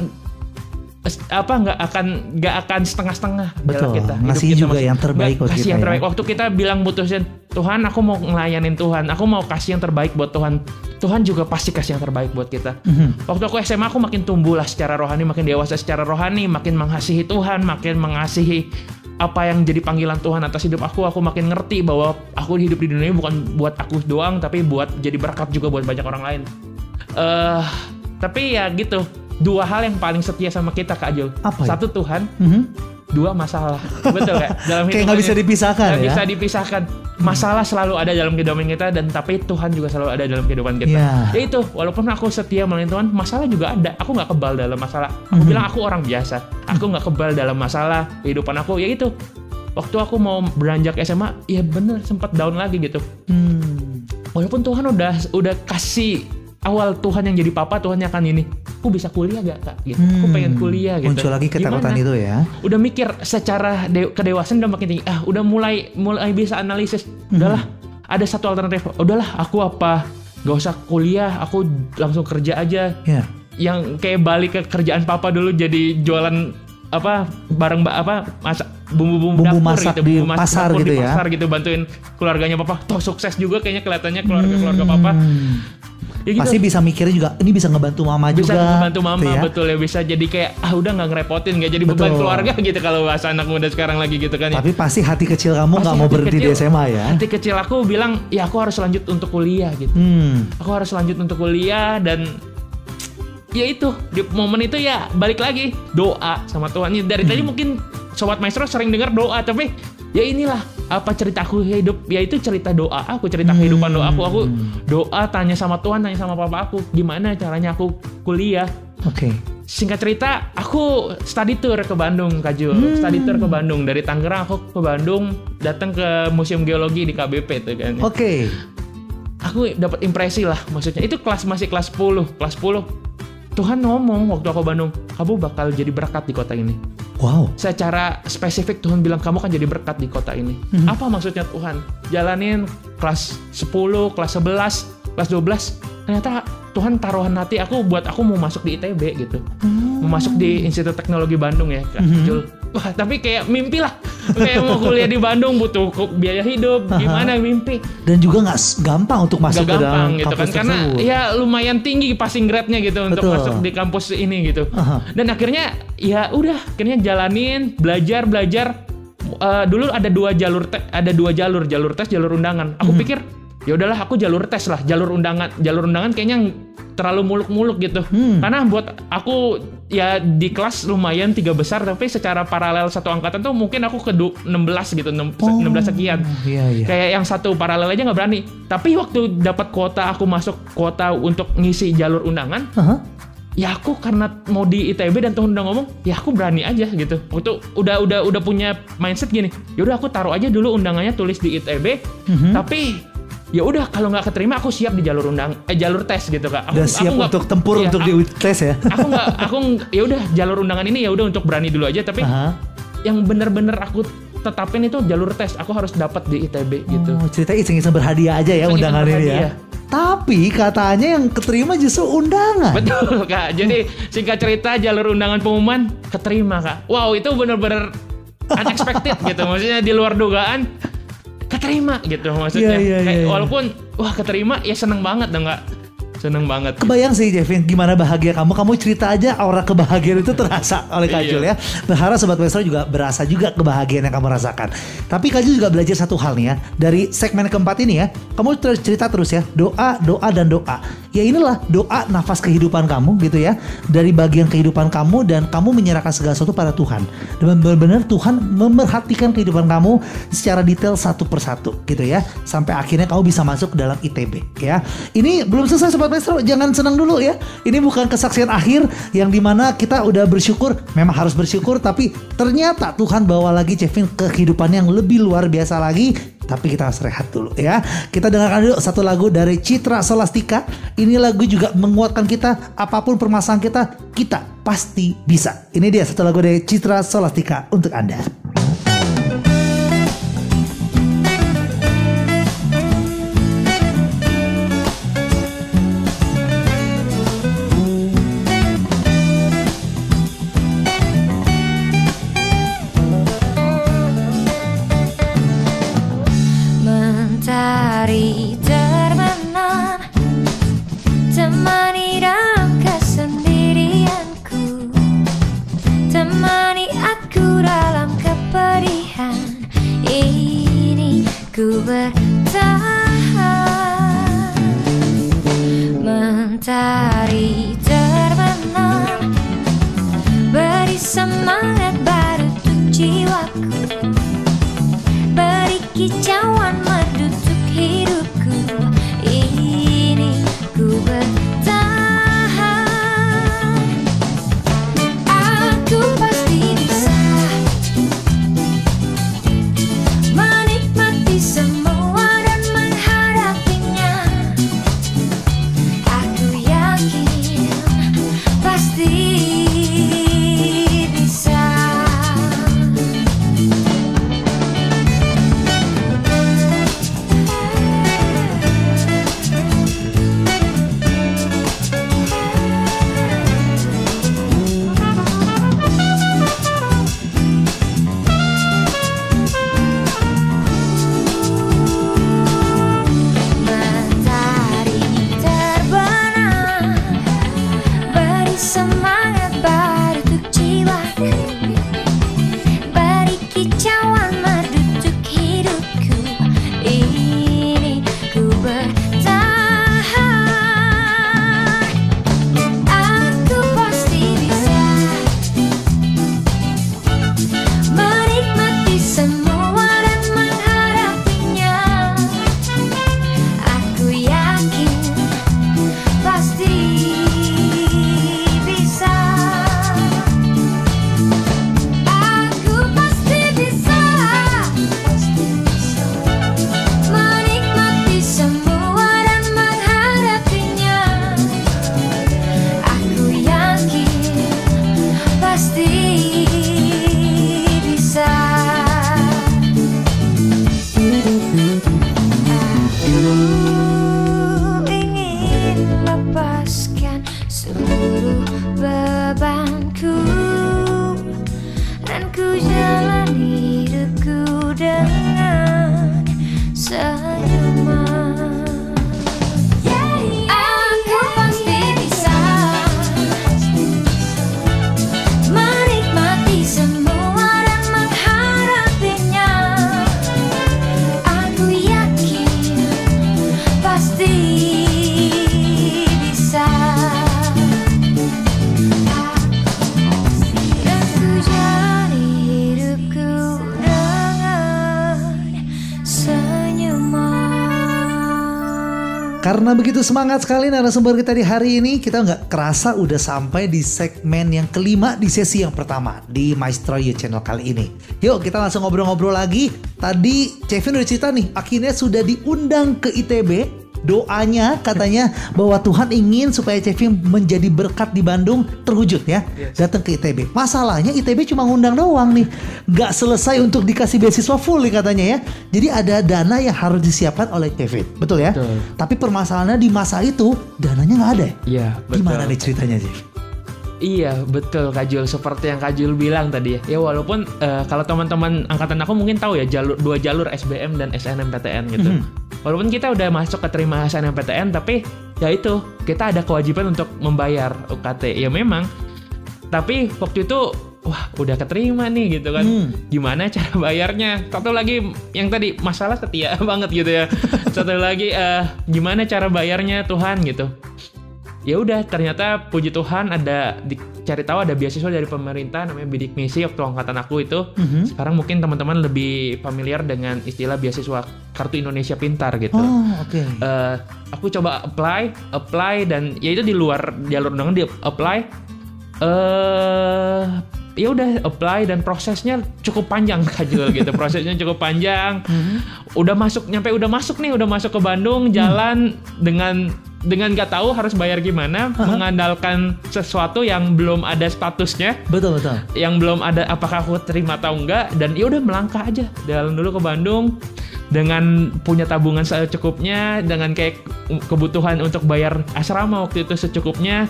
apa nggak akan nggak akan setengah-setengah Betul, kita ngasih kita juga masih- yang terbaik buat kasih kita yang ya. terbaik. Waktu kita bilang putusin Tuhan aku mau ngelayanin Tuhan aku mau kasih yang terbaik buat Tuhan. Tuhan juga pasti kasih yang terbaik buat kita. Mhm. waktu aku SMA aku makin tumbuh lah secara rohani makin dewasa secara rohani makin mengasihi Tuhan makin mengasihi apa yang jadi panggilan Tuhan atas hidup aku. Aku makin ngerti bahwa aku hidup di dunia ini bukan buat aku doang tapi buat jadi berkat juga buat banyak orang lain. Eh tapi ya gitu dua hal yang paling setia sama kita Kak Jo Apa ya? satu Tuhan Mhm. dua masalah betul gak dalam Kayak nggak bisa ini. dipisahkan Nggak ya? bisa dipisahkan masalah selalu ada dalam kehidupan kita dan tapi Tuhan juga selalu ada dalam kehidupan kita Iya. ya itu walaupun aku setia melayani Tuhan masalah juga ada aku nggak kebal dalam masalah aku Mhm. bilang aku orang biasa aku nggak kebal dalam masalah kehidupan aku ya itu waktu aku mau beranjak SMA ya bener sempat down lagi gitu Hmm. walaupun Tuhan udah udah kasih awal Tuhan yang jadi papa Tuhan yang akan ini aku bisa kuliah gak kak gitu aku Hmm. pengen kuliah gitu Muncul lagi ketakutan Gimana? itu ya. udah mikir secara de- kedewasaan udah makin tinggi ah udah mulai mulai bisa analisis udahlah ada satu alternatif udahlah aku apa gak usah kuliah aku langsung kerja aja Ya. yang kayak balik ke kerjaan papa dulu jadi jualan apa barang ba- apa masak bumbu-bumbu Bumbu dapur masak gitu di bumbu masak pasar dapur gitu di ya. pasar gitu bantuin keluarganya papa toh sukses juga kayaknya kelihatannya keluarga keluarga papa Hmm. Ya gitu Pasti bisa mikirnya juga ini bisa ngebantu mama bisa juga. membantu mama gitu ya. betul ya bisa jadi kayak ah udah nggak ngerepotin nggak jadi beban keluarga gitu kalau bahasa anak muda sekarang lagi gitu kan ya. Tapi pasti hati kecil kamu nggak mau berhenti di kecil- SMA ya. hati kecil aku bilang ya aku harus lanjut untuk kuliah gitu Hmm. aku harus lanjut untuk kuliah dan ya itu di momen itu ya balik lagi doa sama Tuhan dari Hmm. tadi mungkin sobat maestro sering dengar doa tapi ya inilah apa ceritaku hidup? Ya itu cerita doa aku cerita kehidupan doa aku. Aku Hmm. doa tanya sama Tuhan tanya sama papa aku gimana caranya aku kuliah? Oke. singkat cerita aku study tour ke Bandung Kak Jul. Hmm. study tour ke Bandung. Dari Tangerang aku ke Bandung datang ke museum geologi di KBP tuh kan. Oke. aku dapat impresi lah maksudnya. Itu kelas masih kelas 10 kelas 10 Tuhan ngomong waktu aku Bandung kamu bakal jadi berkat di kota ini Wow. secara spesifik Tuhan bilang kamu kan jadi berkat di kota ini Mhm. apa maksudnya Tuhan jalanin kelas 10 kelas 11 kelas 12 ternyata Tuhan taruhan hati aku buat aku mau masuk di ITB gitu mau masuk di Institut Teknologi Bandung ya Kak. Jul. Wah tapi kayak mimpi lah kayak mau kuliah di Bandung butuh biaya hidup gimana mimpi Dan juga nggak gampang untuk masuk Gak ke dalam gampang gitu kan karena tersebut. ya lumayan tinggi passing grade-nya gitu untuk Betul. masuk di kampus ini gitu. Aha. Dan akhirnya ya udah akhirnya jalanin belajar belajar Eh, dulu ada dua jalur te- ada dua jalur jalur tes jalur undangan. Aku pikir ya udahlah aku jalur tes lah jalur undangan jalur undangan kayaknya terlalu muluk-muluk gitu Hmm. karena buat aku ya di kelas lumayan tiga besar tapi secara paralel satu angkatan tuh mungkin aku ke du- 16 gitu 6, 16 sekian Iya iya. kayak yang satu paralel aja nggak berani tapi waktu dapat kuota aku masuk kuota untuk ngisi jalur undangan Aha. ya aku karena mau di ITB dan Tuhan udah ngomong ya aku berani aja gitu waktu udah udah udah punya mindset gini yaudah aku taruh aja dulu undangannya tulis di ITB Mhm. tapi ya udah kalau nggak keterima aku siap di jalur undang eh jalur tes gitu kak aku, Udah aku siap nggak- untuk tempur iya, untuk aku, di tes ya. aku nggak aku ya udah jalur undangan ini ya udah untuk berani dulu aja tapi Aha. yang bener-bener aku tetapin itu jalur tes aku harus dapat di ITB gitu Oh, cerita iseng-iseng berhadiah aja ya undangan ini ya. Tapi katanya yang keterima justru undangan. Betul kak. Jadi singkat cerita jalur undangan pengumuman keterima kak. Wow itu bener-bener unexpected gitu. Maksudnya di luar dugaan keterima gitu maksudnya. Iya, iya, Kayak iya, iya. walaupun wah keterima ya seneng banget dong kak. Seneng banget. Kebayang sih Jevin gimana bahagia kamu. Kamu cerita aja aura kebahagiaan itu terasa oleh Kak Iya. Jul ya. Berharap Sobat Maestro juga berasa juga kebahagiaan yang kamu rasakan. Tapi Kak Jul juga belajar satu hal nih ya. Dari segmen keempat ini ya Kamu terus cerita terus ya. Doa, doa, dan doa. Ya inilah doa nafas kehidupan kamu gitu ya. Dari bagian kehidupan kamu Dan kamu menyerahkan segala sesuatu pada Tuhan. Dan benar-benar Tuhan memerhatikan kehidupan kamu Secara detail satu persatu gitu ya. Sampai akhirnya kamu bisa masuk dalam ITB ya. Ini belum selesai Sobat Maestro Jangan senang dulu ya Ini bukan kesaksian akhir Yang di mana kita udah bersyukur Memang harus bersyukur Tapi ternyata Tuhan bawa lagi Kevin ke kehidupan yang lebih luar biasa lagi tapi kita harus rehat dulu ya. Kita dengarkan dulu satu lagu dari Citra Solastika. Ini lagu juga menguatkan kita apa pun permasalahan kita, kita pasti bisa. Ini dia satu lagu dari Citra Solastika untuk Anda. Ku bertahan. Mentari terbenam. Beri semangat baru untuk jiwaku Karena begitu semangat sekali narasumber kita di hari ini, kita nggak kerasa udah sampai di segmen yang kelima di sesi yang pertama di Maestro You Channel kali ini. Yuk kita langsung ngobrol-ngobrol lagi. Tadi Kevin udah cerita nih, akhirnya sudah diundang ke ITB. Doanya katanya bahwa Tuhan ingin supaya Kevin menjadi berkat di Bandung terwujud ya. Datang ke ITB. Masalahnya ITB cuma ngundang doang nih. Nggak selesai untuk dikasih beasiswa full nih katanya ya. Jadi ada dana yang harus disiapkan oleh Kevin. Betul ya? Betul. Tapi permasalahannya di masa itu dananya nggak ada. ya? Iya, betul. Gimana nih ceritanya sih? Iya betul. Kak Jul seperti yang Kak Jul bilang tadi ya. Ya walaupun eh, kalau teman-teman angkatan aku mungkin tahu ya jalur dua jalur SBM dan SNMPTN gitu. walaupun kita udah masuk ke terima SNMPTN tapi ya itu kita ada kewajiban untuk membayar UKT ya memang. Tapi waktu itu wah udah keterima nih gitu kan. Hmm. gimana cara bayarnya? Satu lagi yang tadi masalah setia banget gitu ya. Satu lagi eh, gimana cara bayarnya Tuhan gitu ya udah ternyata puji Tuhan ada dicari tahu ada beasiswa dari pemerintah namanya bidik misi waktu angkatan aku itu. Mhm. sekarang mungkin teman-teman lebih familiar dengan istilah beasiswa kartu Indonesia Pintar gitu. Oh, oke. Eh, aku coba apply apply dan ya itu di luar jalur undangan di apply. Eh ya udah apply dan prosesnya cukup panjang Kajul gitu. Prosesnya cukup panjang. Udah masuk nyampe udah masuk nih udah masuk ke Bandung jalan dengan dengan nggak tahu harus bayar gimana mengandalkan sesuatu yang belum ada statusnya Betul betul. yang belum ada apakah aku terima atau enggak dan ya udah melangkah aja jalan dulu ke Bandung dengan punya tabungan secukupnya dengan kayak kebutuhan untuk bayar asrama waktu itu secukupnya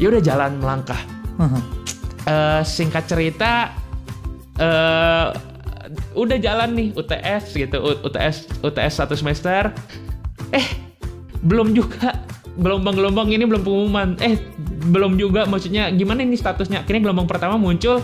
ya udah jalan melangkah. Eh, singkat cerita eh udah jalan nih UTS gitu U- UTS UTS satu semester eh belum juga gelombang-gelombang ini belum pengumuman eh belum juga maksudnya gimana ini statusnya akhirnya gelombang pertama muncul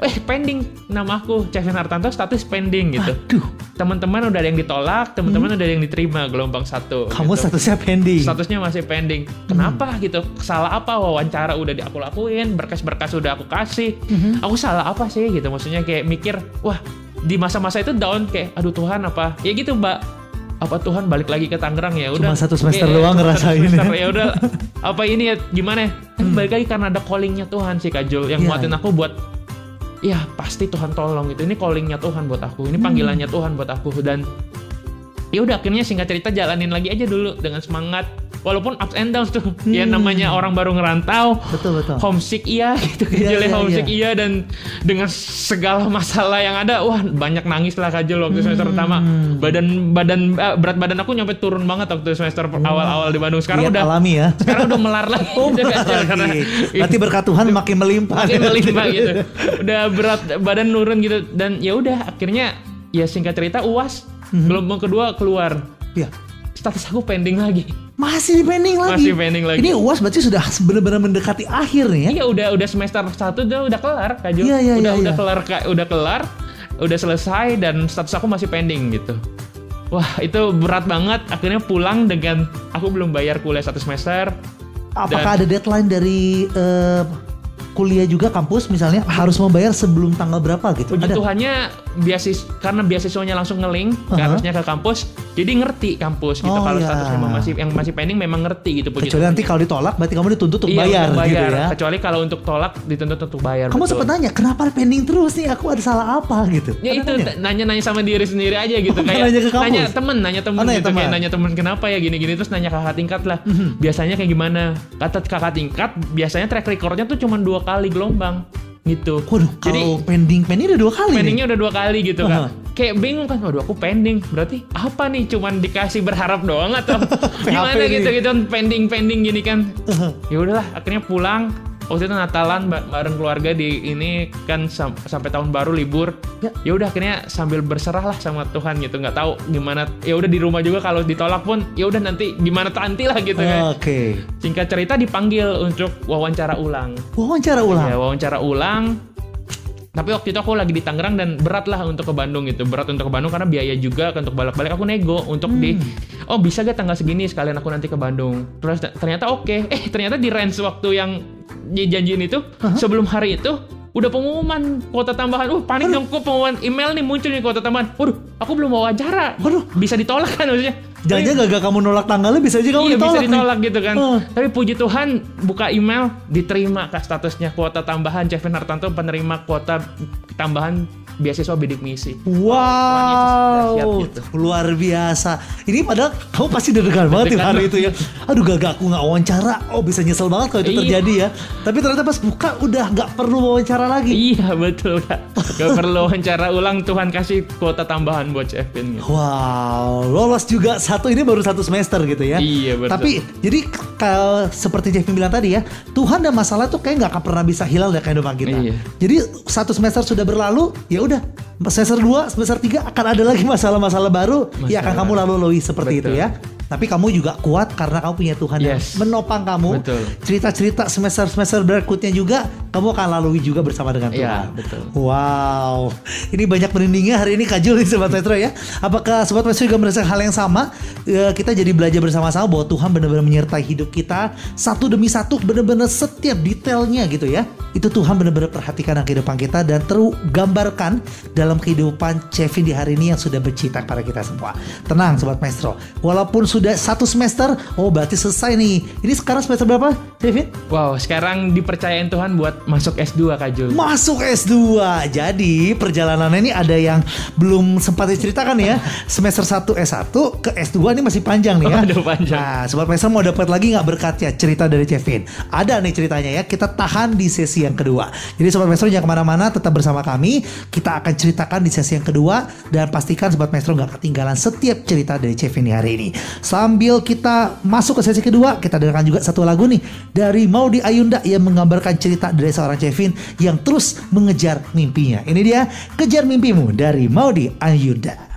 eh pending nama aku Kevin Hartanto status pending gitu Aduh, teman-teman udah ada yang ditolak teman-teman udah ada yang diterima gelombang satu kamu gitu statusnya pending. statusnya masih pending. Kenapa gitu? Salah apa? Wawancara udah di aku lakuin, berkas-berkas udah aku kasih. Aku salah apa sih gitu? Maksudnya kayak mikir, wah di masa-masa itu down kayak, aduh Tuhan apa? Ya gitu mbak. Apa Tuhan balik lagi ke Tangerang ya udah. Cuma satu semester Oke, doang ngerasain ya. semester, ya udah. apa ini ya gimana? ya? Tapi balik lagi karena ada callingnya Tuhan sih Kak Jul yang Iya. nguatin aku buat ya pasti Tuhan tolong gitu. Ini callingnya Tuhan buat aku. Ini panggilannya Tuhan buat aku dan ya udah akhirnya singkat cerita jalanin lagi aja dulu dengan semangat walaupun ups and downs tuh ya namanya orang baru ngerantau Betul betul. homesick iya gitu Iya, Kajol ya, iya, homesick iya. iya dan dengan segala masalah yang ada wah banyak nangis lah Kajol waktu semester Hmm. pertama badan badan eh, berat badan aku nyampe turun banget waktu semester awal-awal di Bandung sekarang Lihat udah alami ya. sekarang udah melar lagi Oh, karena lagi. Berarti berkat Tuhan makin melimpah. makin melimpah gitu udah berat badan nurun gitu dan ya udah akhirnya ya singkat cerita uas Mhm. gelombang kedua keluar Ya. status aku pending lagi Masih di pending lagi. Masih pending lagi. Ini UAS berarti sudah benar-benar mendekati akhir nih ya. iya udah udah semester satu udah udah kelar Kak Jo. Iya, iya, udah iya, udah iya. kelar udah kelar udah selesai dan status aku masih pending gitu wah itu berat banget akhirnya pulang dengan aku belum bayar kuliah satu semester Apakah ada deadline dari eh, kuliah juga kampus misalnya harus membayar sebelum tanggal berapa gitu? Puji Ada? Tuhannya beasis karena beasiswanya langsung ngelink Aha. harusnya ke kampus jadi ngerti kampus gitu Oh, kalau iya. statusnya memang masih yang masih pending memang ngerti gitu puji Kecuali nanti kalau ditolak berarti kamu dituntut untuk Iya, bayar, untuk gitu ya. Kecuali kalau untuk tolak dituntut untuk bayar. Kamu betul. sempat nanya kenapa pending terus nih? Aku ada salah apa gitu? Ya Ada itu nanya-nanya sama diri sendiri aja gitu Oh, kayak nanya ke kampus? nanya temen, nanya temen Oh, nanya gitu kayak teman. Mhm. nanya temen kenapa ya gini-gini terus nanya kakak tingkat lah. Biasanya kayak gimana? Kata kakak tingkat biasanya track recordnya tuh cuma dua kali gelombang gitu. Waduh, Jadi pending pending udah dua kali. nih. pendingnya udah dua kali gitu kan. Kayak bingung kan, waduh aku pending. Berarti apa nih? Cuman dikasih berharap doang atau gimana nih. gitu gitu pending pending gini kan. ya udahlah akhirnya pulang waktu itu Natalan ba- bareng keluarga di ini kan sam- sampai tahun baru libur Ya. ya udah akhirnya sambil berserah lah sama Tuhan gitu nggak tahu gimana ya udah di rumah juga kalau ditolak pun ya udah nanti gimana nanti lah gitu kan Oke. singkat cerita dipanggil untuk wawancara ulang Wawancara ulang. ya wawancara ulang tapi waktu itu aku lagi di Tangerang dan berat lah untuk ke Bandung gitu. Berat untuk ke Bandung karena biaya juga untuk balik-balik aku nego untuk di oh bisa gak tanggal segini sekalian aku nanti ke Bandung. Terus ternyata oke. Eh ternyata di range waktu yang dijanjiin itu sebelum hari itu udah pengumuman kuota tambahan uh panik dong kok pengumuman email nih muncul nih kuota tambahan waduh aku belum wawancara Waduh. bisa ditolak kan maksudnya Jangan gagal kamu nolak tanggalnya bisa aja kamu iya ditolak. bisa nih. ditolak gitu kan. Oh. Tapi puji Tuhan buka email diterima kak statusnya kuota tambahan Kevin Hartanto penerima kuota tambahan beasiswa bidik misi. Wow, gitu. luar biasa. Ini padahal kamu pasti deg-degan banget di Deg-degan hari itu ya. Aduh gak aku nggak wawancara. Oh bisa nyesel banget kalau itu Iya. terjadi ya. Tapi ternyata pas buka udah nggak perlu wawancara lagi. Iya betul kak. Gak perlu wawancara ulang Tuhan kasih kuota tambahan buat Kevin. Gitu. Wow, lolos juga satu ini baru satu semester gitu ya. Iya, betul. Tapi jadi kalau seperti Jeffy bilang tadi ya, Tuhan dan masalah tuh kayak nggak akan pernah bisa hilang dari kehidupan kita. Iya. Jadi satu semester sudah berlalu, ya udah semester 2, semester 3 akan ada lagi masalah-masalah baru yang akan Masalah. kamu lalui seperti Betul. itu ya. Tapi kamu juga kuat karena kamu punya Tuhan yang Yes. menopang kamu. Cerita-cerita semester-semester berikutnya juga kamu akan lalui juga bersama dengan Iya, Tuhan. betul. Wow, ini banyak merindingnya hari ini Kak Jul nih Sobat Metro ya. Apakah Sobat Metro juga merasakan hal yang sama? Eh, kita jadi belajar bersama-sama bahwa Tuhan benar-benar menyertai hidup kita satu demi satu, benar-benar setiap detailnya gitu ya. Itu Tuhan benar-benar perhatikan dalam kehidupan kita dan tergambarkan dalam kehidupan Chevin di hari ini yang sudah bercita kepada kita semua. Tenang Sobat Maestro, walaupun sudah satu semester, oh berarti selesai nih. Ini sekarang semester berapa, Chevin? Wow, sekarang dipercayain Tuhan buat masuk S2 Kak Jul. Masuk S2. Jadi perjalanannya ini ada yang belum sempat diceritakan ya. Semester 1 S1 ke S2 ini masih panjang nih ya. Waduh, panjang. Nah, Sobat Maestro mau dapat lagi nggak berkatnya cerita dari Kevin? Ada nih ceritanya ya. Kita tahan di sesi yang kedua. Jadi Sobat Maestro jangan ke mana-mana, tetap bersama kami. Kita akan ceritakan di sesi yang kedua dan pastikan Sobat Maestro nggak ketinggalan setiap cerita dari di hari ini. Sambil kita masuk ke sesi kedua, kita dengarkan juga satu lagu nih dari Maudi Ayunda yang menggambarkan cerita dari seorang Kevin yang terus mengejar mimpinya. Ini dia Kejar Mimpimu dari Maudi Ayunda.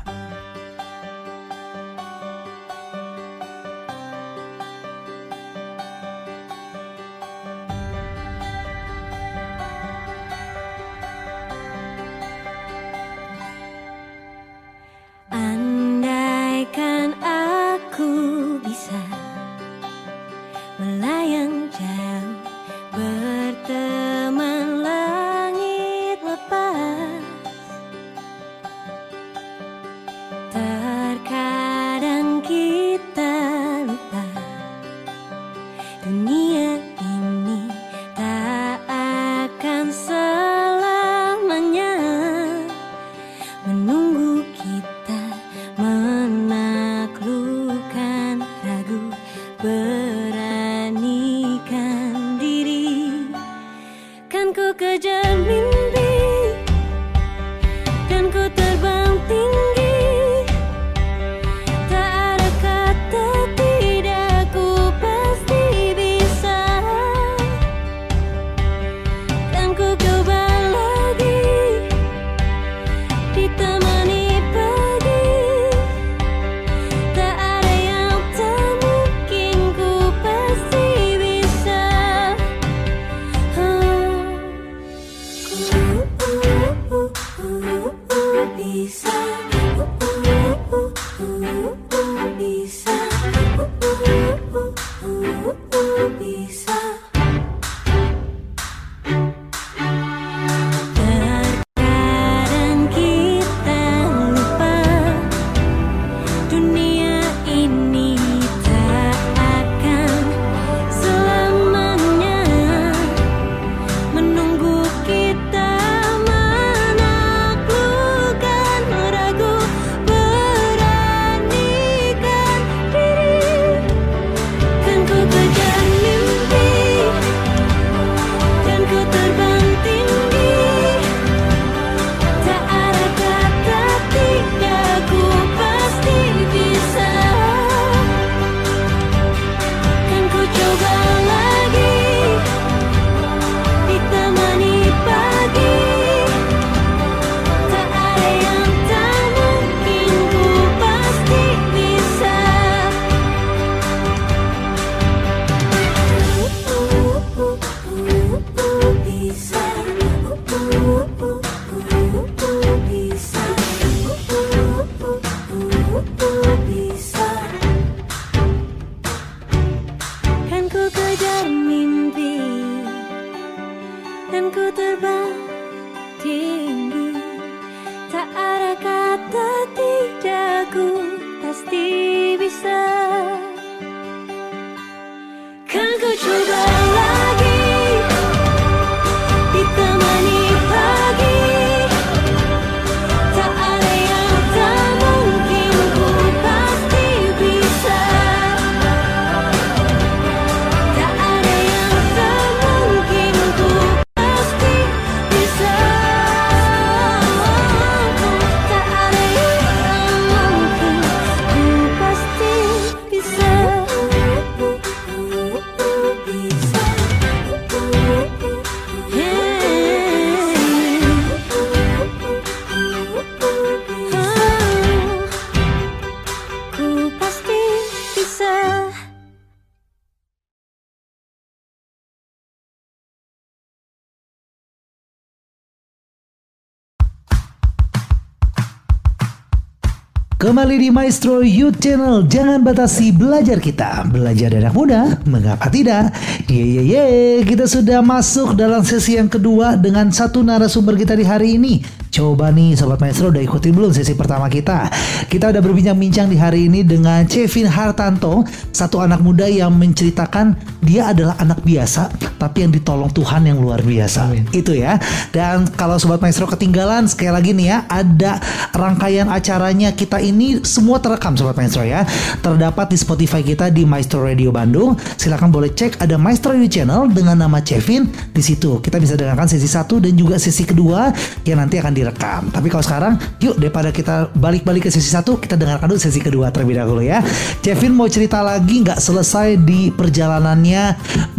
Kembali di Maestro Youth Channel. Jangan batasi belajar kita. Belajar dari anak muda Mengapa tidak? Ye ye ye. Kita sudah masuk dalam sesi yang kedua Dengan satu narasumber kita di hari ini Coba nih Sobat Maestro udah ikutin belum sesi pertama kita? Kita udah berbincang-bincang di hari ini dengan Cevin Hartanto Satu anak muda yang menceritakan Dia adalah anak biasa Tapi yang ditolong Tuhan yang luar biasa. Itu ya. Dan kalau Sobat Maestro ketinggalan Sekali lagi nih ya Ada rangkaian acaranya kita ini Semua terekam Sobat Maestro ya. Terdapat di Spotify kita di Maestro Radio Bandung. Silahkan boleh cek Ada Maestro Radio Channel Dengan nama Cevin Di situ. Kita bisa dengarkan sesi satu Dan juga sesi kedua Yang nanti akan direkam. Tapi kalau sekarang Yuk daripada kita balik-balik ke sesi satu Kita dengarkan dulu sesi kedua terlebih dahulu ya. Cevin mau cerita lagi nggak selesai di perjalanannya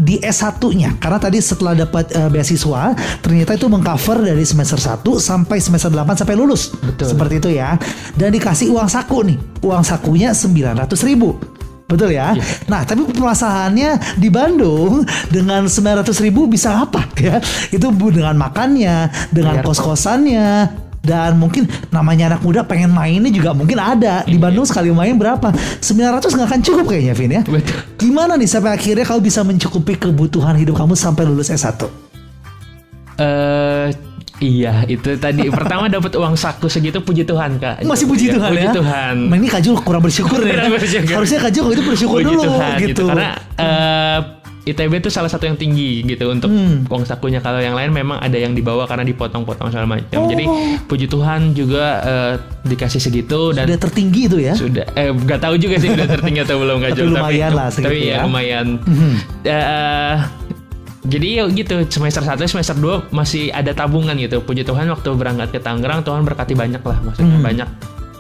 Di S1-nya Karena tadi setelah dapat eh, beasiswa Ternyata itu mengcover dari semester 1 Sampai semester 8 sampai lulus. Betul. Seperti itu ya. Dan dikasih uang saku nih. Uang sakunya 900 ribu Betul ya. Nah, tapi permasalahannya di Bandung dengan 900 ribu bisa apa ya? Itu bu dengan makannya, dengan kos-kosannya, dan mungkin namanya anak muda pengen mainnya juga mungkin ada di Bandung sekali main berapa 900 nggak akan cukup kayaknya Vin ya Betul. gimana nih sampai akhirnya kau bisa mencukupi kebutuhan hidup kamu sampai lulus S1 Eh iya itu tadi pertama dapat uang saku segitu puji Tuhan kak. masih puji Tuhan puji ya Tuhan. Nah, ini Kajul kurang bersyukur ya Kurang bersyukur. harusnya Kajul itu bersyukur Puji dulu Tuhan gitu, gitu. Karena eh, ITB itu salah satu yang tinggi gitu untuk Hmm. uang sakunya. Kalau yang lain memang ada yang dibawa karena dipotong-potong segala macam. Oh. Jadi puji Tuhan juga eh, dikasih segitu dan Sudah tertinggi itu ya sudah eh nggak tahu juga sih udah tertinggi atau belum nggak Tapi lumayan lah segitu tapi ya. ya lumayan Mhm. Eh, jadi ya gitu semester 1 semester 2 masih ada tabungan gitu puji Tuhan waktu berangkat ke Tangerang Tuhan berkati banyak lah maksudnya Hmm. banyak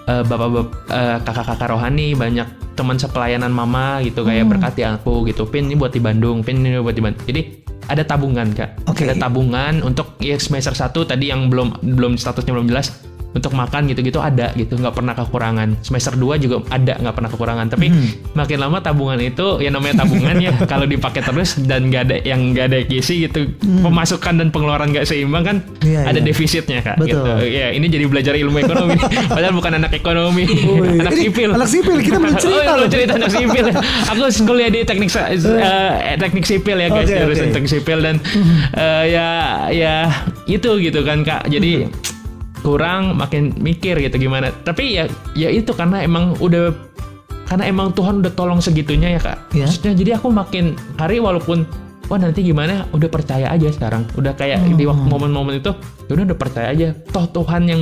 eh, bapak-bapak eh, kakak-kakak rohani banyak teman sepelayanan mama gitu Hmm. kayak berkati aku gitu pin ini buat di Bandung pin ini buat di Bandung jadi ada tabungan kak Oke. ada tabungan untuk ya semester 1 tadi yang belum belum statusnya belum jelas untuk makan gitu-gitu ada gitu nggak pernah kekurangan semester 2 juga ada nggak pernah kekurangan tapi Hmm. makin lama tabungan itu ya namanya tabungan ya kalau dipakai terus dan nggak ada yang nggak ada gizi gitu pemasukan dan pengeluaran nggak seimbang kan Hmm. Iya, ada iya. defisitnya kak Betul. gitu ya ini jadi belajar ilmu ekonomi padahal bukan anak ekonomi Wih, anak ini sipil anak sipil, kita belum cerita oh, loh. cerita anak sipil aku kuliah di teknik eh, teknik sipil ya guys jurusan oke. teknik sipil dan eh, ya ya itu gitu kan kak jadi kurang makin mikir gitu gimana tapi ya ya itu karena emang udah karena emang Tuhan udah tolong segitunya ya kak Ya. maksudnya jadi aku makin hari walaupun wah nanti gimana udah percaya aja sekarang udah kayak di waktu momen-momen itu ya udah udah percaya aja toh Tuhan yang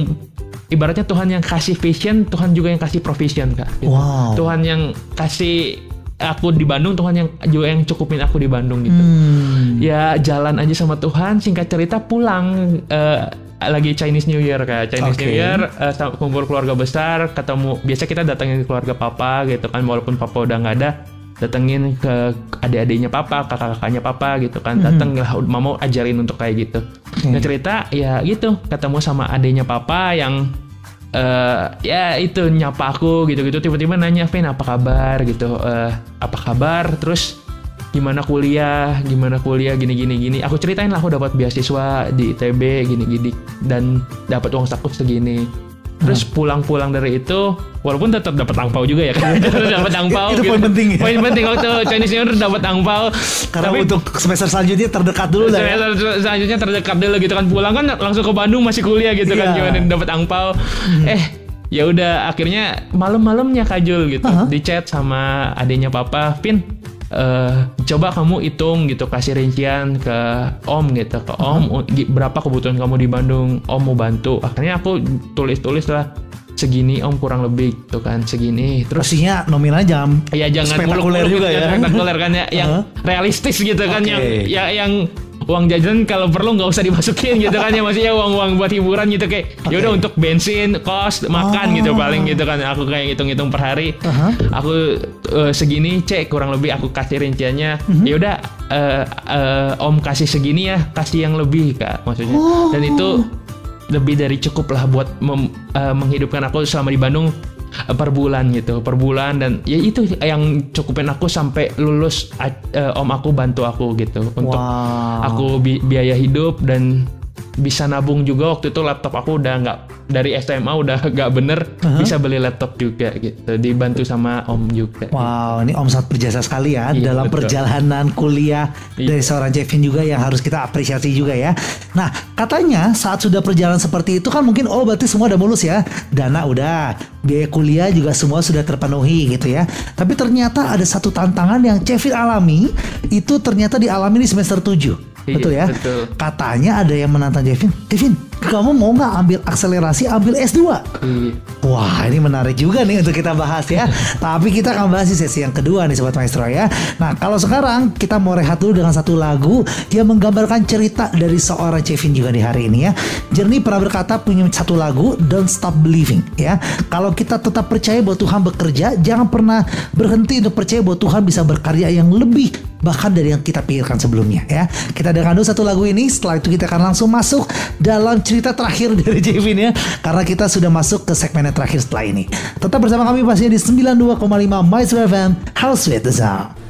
ibaratnya Tuhan yang kasih vision Tuhan juga yang kasih provision kak gitu. Wow. Tuhan yang kasih aku di Bandung Tuhan yang juga yang cukupin aku di Bandung gitu Hmm. ya jalan aja sama Tuhan singkat cerita pulang eh, lagi Chinese New Year kayak Chinese Oke. New Year sama- kumpul keluarga besar ketemu biasa kita datengin keluarga papa gitu kan walaupun papa udah nggak ada datengin ke adik-adiknya papa kakak-kakaknya papa gitu kan dateng lah mama ajarin untuk kayak gitu. Nah cerita ya gitu ketemu sama adiknya papa yang eh ya itu nyapa aku gitu-gitu tiba-tiba nanya Vin apa kabar? gitu eh apa kabar? Terus gimana kuliah gimana kuliah gini gini gini. Aku ceritain lah aku dapat beasiswa di ITB gini gini dan dapat uang saku segini. Terus pulang-pulang dari itu walaupun tetap dapat angpau juga ya kan? Dapat angpau Itu poin penting ya. poin penting waktu Chinese New Year dapat angpau. Karena Tapi- untuk semester selanjutnya terdekat dulu lah ya. Semester selanjutnya terdekat dulu gitu kan. Pulang kan langsung ke Bandung masih kuliah gitu kan Iya. gimana dapat angpau. Eh ya udah akhirnya malam-malamnya Kajul gitu. Aha. di chat sama adiknya papa Pin eh, coba kamu hitung gitu kasih rincian ke Om gitu ke Om u- gi- berapa kebutuhan kamu di Bandung Om mau bantu akhirnya aku tulis-tulis lah segini Om kurang lebih gitu kan segini terus Pastinya nominalnya jangan Ya jangan spektakuler juga gitu, ya. Spektakuler kan ya, yang Heeh. realistis gitu kan, Oke. yang ya yang uang jajan kalau perlu nggak usah dimasukin gitu kan ya maksudnya uang-uang buat hiburan gitu kayak ya udah untuk bensin, kos, makan Oh. gitu paling gitu kan aku kayak hitung-hitung per hari. Aha. Aku eh, segini cek kurang lebih aku kasih rinciannya. Mhm. Ya udah eh, eh, Om kasih segini ya, kasih yang lebih Kak maksudnya. Oh. Dan itu lebih dari cukup lah buat mem- eh, menghidupkan aku selama di Bandung per bulan gitu per bulan dan ya itu yang cukupin aku sampai lulus eh, om aku bantu aku gitu untuk Wow. aku bi- biaya hidup dan bisa nabung juga waktu itu laptop aku udah nggak dari SMA udah nggak bener bisa beli laptop juga gitu dibantu sama om juga Wow, ini Om sangat berjasa sekali ya Iya, dalam betul. perjalanan kuliah Iya. dari seorang Jevin juga yang harus kita apresiasi juga ya. Nah, katanya saat sudah perjalanan seperti itu kan mungkin oh berarti semua udah mulus ya. Dana udah, biaya kuliah juga semua sudah terpenuhi gitu ya. Tapi ternyata ada satu tantangan yang Jevin alami itu ternyata dialami di semester 7. Iya, betul ya? betul. Katanya ada yang menantang Jevin. Jevin, kamu mau nggak ambil akselerasi ambil S2? Iya. Wah ini menarik juga nih untuk kita bahas ya. Tapi kita akan bahas di sesi yang kedua nih Sobat Maestro ya. Nah kalau sekarang kita mau rehat dulu dengan satu lagu Yang menggambarkan cerita dari seorang Chevin juga di hari ini ya. Jernih pernah berkata punya satu lagu Don't Stop Believing ya. Kalau kita tetap percaya bahwa Tuhan bekerja Jangan pernah berhenti untuk percaya bahwa Tuhan bisa berkarya yang lebih Bahkan dari yang kita pikirkan sebelumnya ya. Kita dengarkan dulu satu lagu ini Setelah itu kita akan langsung masuk dalam cerita terakhir dari Jevin ya Karena kita sudah masuk ke segmen terakhir setelah ini. Tetap bersama kami pastinya di 92,5 Maestro FM House with the Sound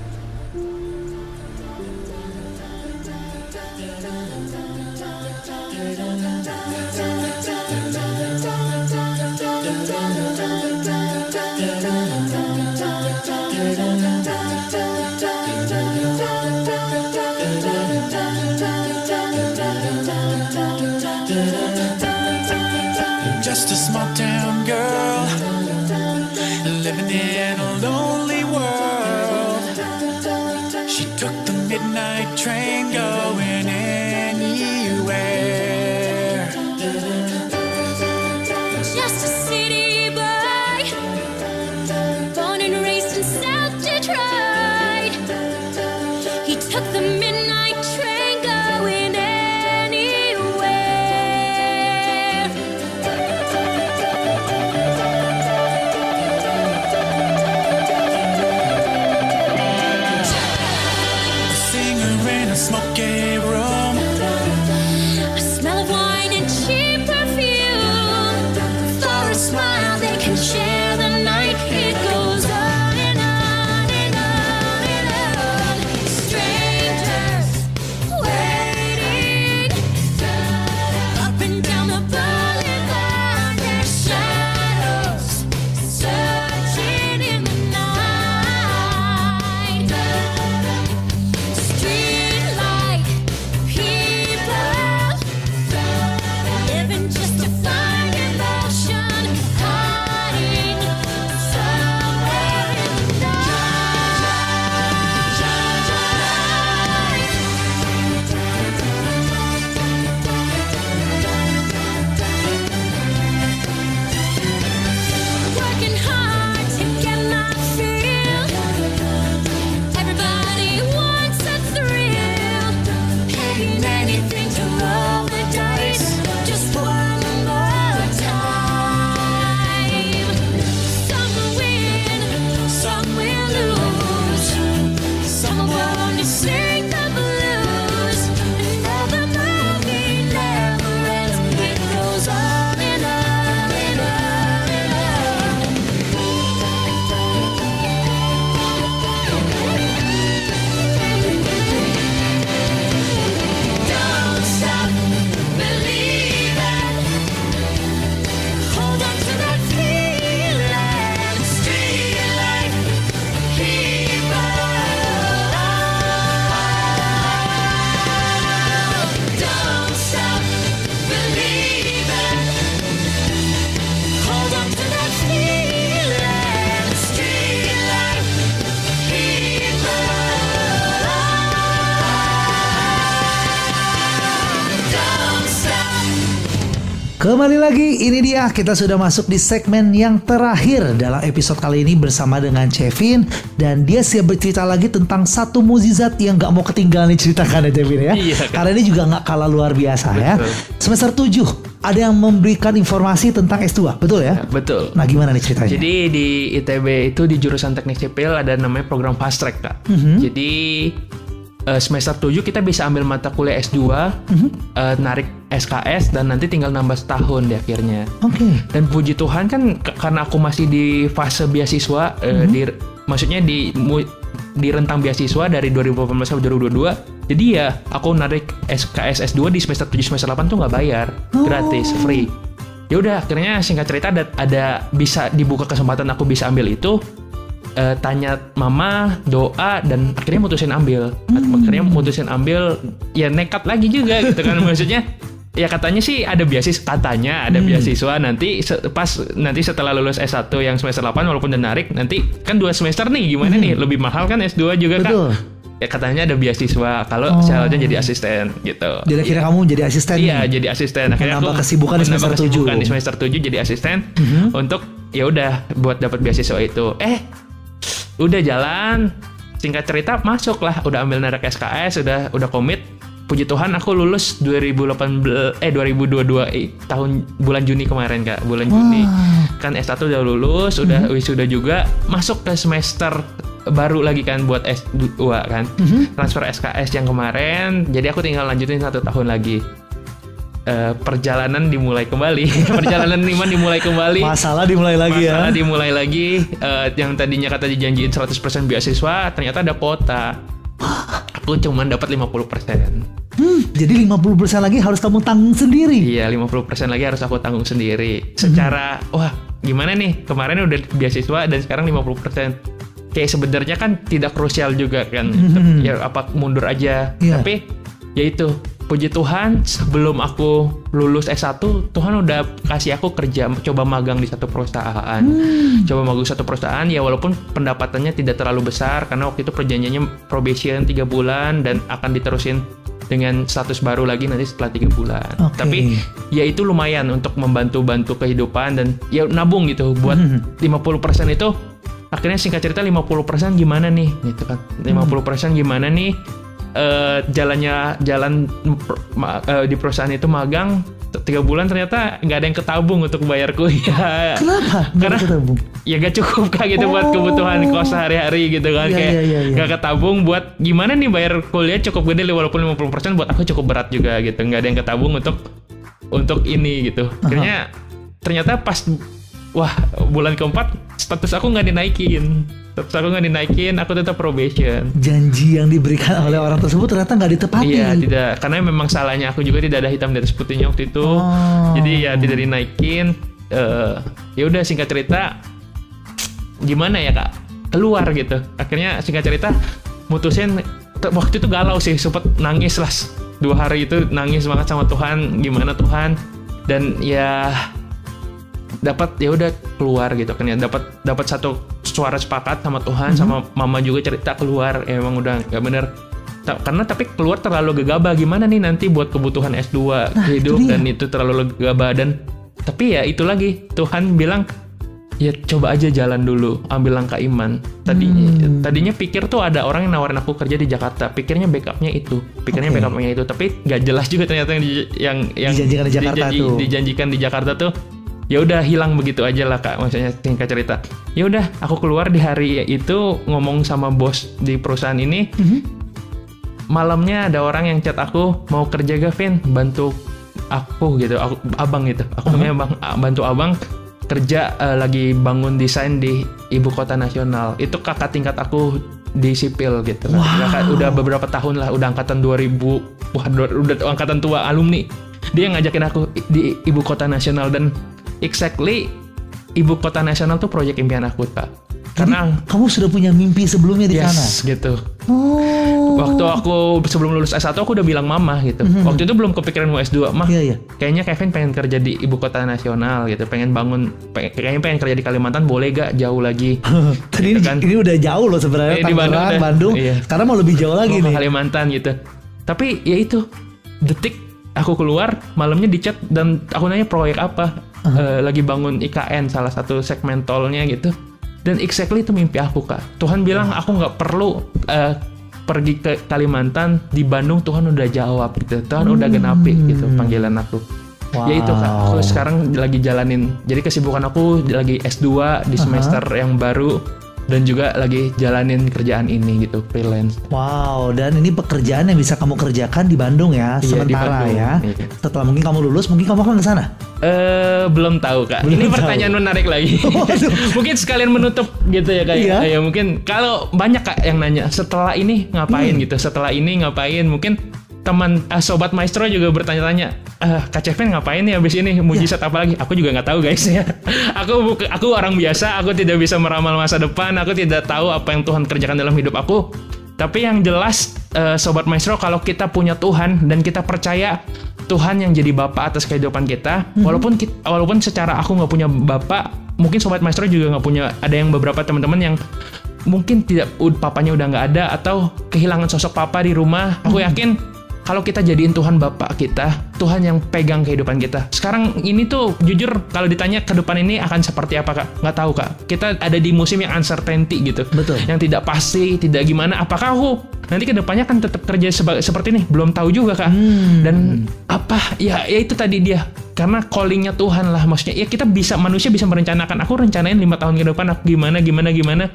ini dia kita sudah masuk di segmen yang terakhir dalam episode kali ini bersama dengan Chevin dan dia siap bercerita lagi tentang satu mukjizat yang gak mau ketinggalan diceritakan ya Chevin ya. Iya, kan? Karena ini juga nggak kalah luar biasa ya. Betul. Semester 7 ada yang memberikan informasi tentang S2, betul ya? betul Nah gimana nih ceritanya? Jadi di ITB itu di jurusan teknik sipil ada namanya program fast track kak. Jadi eh, semester 7 kita bisa ambil mata kuliah S2, eh, narik SKS dan nanti tinggal nambah setahun di akhirnya. Oke. Dan puji Tuhan kan karena aku masih di fase beasiswa, eh, di maksudnya di mu- di rentang beasiswa dari 2018 sampai 2022 Jadi ya aku narik SKS S2 di semester 7 semester 8 tuh nggak bayar, Oh. gratis, free. Ya udah akhirnya singkat cerita ada, ada bisa dibuka kesempatan aku bisa ambil itu eh, tanya mama, doa dan akhirnya mutusin ambil. Akhirnya mutusin ambil ya nekat lagi juga gitu kan maksudnya Ya katanya sih ada beasiswa katanya ada beasiswa nanti pas nanti setelah lulus S1 yang semester 8 walaupun udah narik nanti kan dua semester nih gimana nih lebih mahal kan S2 juga Betul. kan ya katanya ada beasiswa kalau Oh. syaratnya jadi asisten gitu Jadi akhirnya kamu jadi asisten. Iya, nih? jadi asisten. Akhirnya Menambah aku kesibukan di semester kesibukan 7. di semester 7 jadi asisten untuk ya udah buat dapat beasiswa itu. Eh, udah jalan. Singkat cerita masuk lah, udah ambil narik SKS, udah udah komit. Puji Tuhan aku lulus 2018 eh 2022 eh, tahun bulan Juni kemarin Kak, bulan Juni. Kan S1 udah lulus, udah Mhm. wisuda juga, masuk ke semester baru lagi kan buat S2 kan. Mhm. Transfer SKS yang kemarin, jadi aku tinggal lanjutin satu tahun lagi. Eh, perjalanan dimulai kembali, perjalanan iman dimulai kembali. Masalah dimulai lagi Masalah ya. dimulai lagi eh, yang tadinya kata dijanjiin 100% beasiswa ternyata ada kuota. Aku cuman dapat 50%. Hmm, jadi 50% lagi harus kamu tanggung sendiri. Iya, 50% lagi harus aku tanggung sendiri. Secara wah, gimana nih? Kemarin udah beasiswa dan sekarang 50%. Kayak sebenarnya kan tidak krusial juga kan. Ya apa mundur aja. Iya. Tapi ya itu puji Tuhan sebelum aku lulus S1 Tuhan udah kasih aku kerja coba magang di satu perusahaan. Coba magang di satu perusahaan ya walaupun pendapatannya tidak terlalu besar karena waktu itu perjanjiannya probation tiga bulan dan akan diterusin dengan status baru lagi nanti setelah tiga bulan. Oke. tapi ya itu lumayan untuk membantu-bantu kehidupan dan ya nabung gitu. Buat 50% itu akhirnya singkat cerita 50% gimana nih gitu kan. 50% gimana nih eh, jalannya jalan eh, di perusahaan itu magang tiga bulan ternyata nggak ada yang ketabung untuk bayar kuliah Kenapa? Karena- ketabung? ya gak cukup kak gitu buat Oh. kebutuhan kos sehari-hari gitu kan Iya, kayak iya, iya, iya. gak ketabung buat gimana nih bayar kuliah cukup gede walaupun 50% buat aku cukup berat juga gitu nggak ada yang ketabung untuk untuk ini gitu akhirnya ternyata pas wah bulan keempat status aku nggak dinaikin. Status aku nggak dinaikin aku tetap probation. Janji yang diberikan oleh orang tersebut ternyata nggak ditepati. Iya tidak. Karena memang salahnya aku juga tidak ada hitam di atas putihnya waktu itu. Oh. jadi ya tidak dinaikin. Eh, ya udah singkat cerita gimana ya kak? Keluar gitu. Akhirnya singkat cerita mutusin waktu itu galau sih sempet nangis lah. Dua hari itu nangis banget sama Tuhan gimana Tuhan? Dan ya dapat ya udah keluar gitu kan ya. Dapat dapat satu suara sepakat sama Tuhan sama mama juga cerita keluar. Ya, emang udah nggak bener. Ta- karena tapi keluar terlalu gegabah. Gimana nih nanti buat kebutuhan S2 hidup itu dan itu terlalu gegabah. Dan tapi ya itu lagi Tuhan bilang ya coba aja jalan dulu ambil langkah iman. Tadi Hmm. tadinya pikir tuh ada orang yang nawarin aku kerja di Jakarta. Pikirnya backupnya itu. Pikirnya Oke. backupnya itu. Tapi nggak jelas juga ternyata yang yang yang Dijanjikan di Jakarta dijanji- tuh. dijanjikan di Jakarta tuh ya udah hilang begitu aja lah kak. Maksudnya singkat cerita. Ya udah aku keluar di hari itu ngomong sama bos di perusahaan ini. Mhm. malamnya ada orang yang chat aku mau kerja Gavin bantu aku gitu. Aku abang gitu. Aku namanya bang ah, bantu abang kerja eh, lagi bangun desain di ibu kota nasional. Itu kakak tingkat aku di sipil gitu kan. Kakak udah beberapa tahun lah udah angkatan 2000 wah udah angkatan tua alumni. Dia yang ngajakin aku di ibu kota nasional dan exactly ibu kota nasional tuh proyek impian aku kak karena Kamu sudah punya mimpi sebelumnya di sana. yes gitu Oh. Waktu aku sebelum lulus S1 aku udah bilang mama gitu. Waktu itu belum kepikiran mau S2, mah. Iya, iya. Kayaknya Kevin pengen kerja di ibu kota nasional gitu, pengen bangun pengen, kayaknya pengen kerja di Kalimantan boleh gak jauh lagi. Tadi ini, Gitu kan. ini udah jauh loh sebenarnya Eh, di Bandung udah. Bandung. Iya. Sekarang mau lebih jauh lagi Mau nih. Kalimantan gitu. Tapi ya itu detik aku keluar malamnya di chat dan aku nanya proyek apa Eh, lagi bangun IKN salah satu segmen tolnya gitu. Dan exactly itu mimpi aku kak. Tuhan bilang aku nggak perlu eh, pergi ke Kalimantan di Bandung Tuhan udah jawab gitu. Tuhan udah genapi gitu panggilan aku. Ya itu kak. Aku Wow. sekarang lagi jalanin jadi kesibukan aku lagi S2 di semester yang baru dan juga lagi jalanin kerjaan ini gitu freelance. Wow, dan ini pekerjaan yang bisa kamu kerjakan di Bandung ya, Iya, di sementara Bandung, ya. iya. Setelah mungkin kamu lulus, mungkin kamu akan ke sana. Eh belum tahu kak. Belum ini tahu. pertanyaan menarik lagi. mungkin sekalian menutup gitu ya kak. Iya. Ya mungkin kalau banyak kak yang nanya setelah ini ngapain Hmm. gitu. Setelah ini ngapain? Mungkin teman eh, sobat maestro juga bertanya-tanya, eh Kak ngapain nih abis ini mujizat apa lagi? Aku juga nggak tahu guys ya. aku buka- aku orang biasa, aku tidak bisa meramal masa depan, aku tidak tahu apa yang Tuhan kerjakan dalam hidup aku. Tapi yang jelas eh, sobat maestro kalau kita punya Tuhan dan kita percaya Tuhan yang jadi bapak atas kehidupan kita, walaupun kit- walaupun secara aku nggak punya bapak, mungkin sobat maestro juga nggak punya. Ada yang beberapa teman-teman yang mungkin tidak papanya udah nggak ada atau kehilangan sosok papa di rumah. Aku yakin kalau kita jadiin Tuhan bapak kita, Tuhan yang pegang kehidupan kita. Sekarang ini tuh jujur kalau ditanya ke depan ini akan seperti apa kak? Nggak tahu kak. Kita ada di musim yang uncertainty gitu. Betul. Yang tidak pasti, tidak gimana. Apakah aku nanti ke depannya kan tetap kerja seperti ini? Belum tahu juga kak. Dan apa? Ya, ya itu tadi dia. Karena callingnya Tuhan lah maksudnya. Ya kita bisa manusia bisa merencanakan. Aku rencanain lima tahun ke depan aku gimana gimana gimana.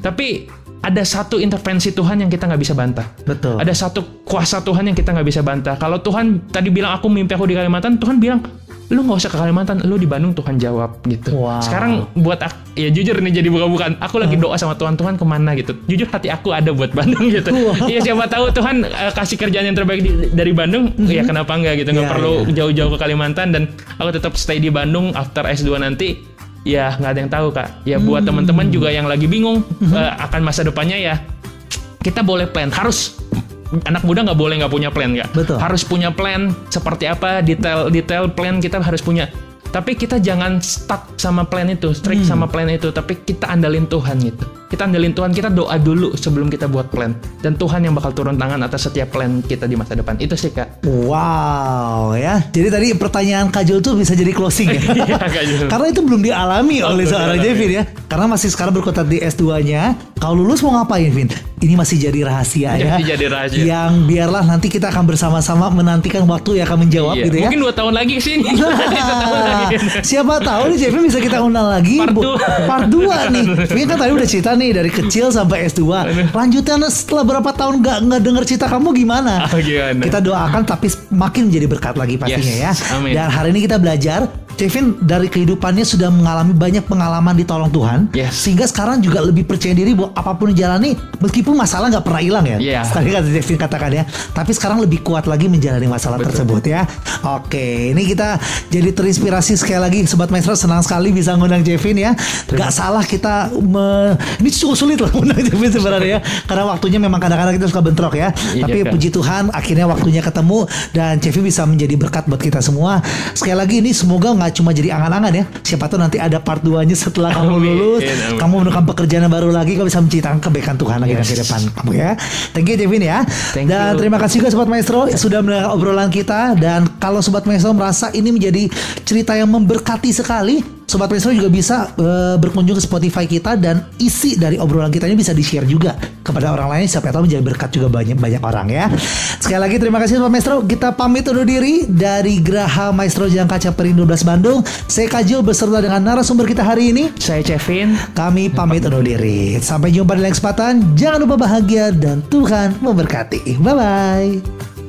Tapi ada satu intervensi Tuhan yang kita nggak bisa bantah. Betul. Ada satu kuasa Tuhan yang kita nggak bisa bantah. Kalau Tuhan tadi bilang aku mimpi aku di Kalimantan, Tuhan bilang lu nggak usah ke Kalimantan, lu di Bandung Tuhan jawab gitu. Wow. Sekarang buat ak- ya jujur nih jadi bukan-bukan. Aku lagi doa sama Tuhan, Tuhan ke mana gitu. Jujur hati aku ada buat Bandung gitu. Iya siapa tahu Tuhan eh, kasih kerjaan yang terbaik di- dari Bandung, ya kenapa enggak gitu. Nggak Iya, perlu iya. jauh-jauh ke Kalimantan dan aku tetap stay di Bandung after S2 nanti. Ya nggak ada yang tahu kak. Ya buat teman-teman juga yang lagi bingung eh, akan masa depannya ya kita boleh plan harus anak muda nggak boleh nggak punya plan nggak Betul. harus punya plan seperti apa detail detail plan kita harus punya tapi kita jangan stuck sama plan itu strict Hmm. sama plan itu tapi kita andalin Tuhan gitu kita andalin Tuhan kita doa dulu sebelum kita buat plan dan Tuhan yang bakal turun tangan atas setiap plan kita di masa depan itu sih kak Wow ya. Jadi tadi pertanyaan Kak Jul tuh bisa jadi closing ya. Iya. Karena itu belum dialami oleh seorang. Jevin ya. Karena masih sekarang berkutat di S2-nya. Kalau lulus mau ngapain, Vin? Ini masih jadi rahasia ya. Masih jadi rahasia. Yang biarlah nanti kita akan bersama-sama menantikan waktu yang akan menjawab Iya, gitu ya. mungkin dua tahun lagi tahun lagi. Siapa tahu nih Jevin bisa kita undang lagi Part Bu- dua. Part 2 nih Vin kan tadi udah cerita nih Dari kecil sampai S2 Lanjutannya setelah berapa tahun gak, nggak denger cerita kamu gimana Oh, gimana? Kita doakan tapi makin menjadi berkat lagi pastinya Yes, ya amin. Dan hari ini kita belajar Kevin dari kehidupannya sudah mengalami banyak pengalaman ditolong Tuhan Yes. Sehingga sekarang juga lebih percaya diri bahwa apa pun yang dijalani Meskipun masalah nggak pernah hilang ya. Iya. Tadi kata Kevin katakan ya. Tapi sekarang lebih kuat lagi menjalani masalah tersebut ya. Oke ini kita jadi terinspirasi sekali lagi. Sobat Maestro senang sekali bisa ngundang Jevin ya. Gak salah kita me- Ini cukup sulit loh ngundang Jevin sebenarnya. Ya Karena waktunya memang kadang-kadang kita suka bentrok ya. Iya, Tapi Kak. puji Tuhan akhirnya waktunya ketemu Dan Jevin bisa menjadi berkat buat kita semua. Sekali lagi ini semoga nggak cuma jadi angan-angan ya Siapa tahu nanti ada part 2 nya setelah kamu Amin, lulus amin. Kamu menemukan pekerjaan yang baru lagi Kamu bisa menceritakan kebaikan Tuhan lagi Yes. di depan kamu ya Thank you Jevin ya Thank Dan you. terima kasih juga Sobat Maestro Sudah mendengar obrolan kita Dan kalau Sobat Maestro merasa ini menjadi cerita yang memberkati sekali Sobat Maestro juga bisa eh, berkunjung ke Spotify kita dan isi dari obrolan kita ini bisa di-share juga kepada orang lain siapa tahu menjadi berkat juga banyak banyak orang ya. Sekali lagi terima kasih Sobat Maestro. Kita pamit undur diri dari Graha Maestro Jalan Kaca Perin 12 Bandung. Saya Kajul beserta dengan narasumber kita hari ini. saya Cevin Kami pamit undur diri. Sampai jumpa di lain kesempatan. Jangan lupa bahagia dan Tuhan memberkati. Bye bye.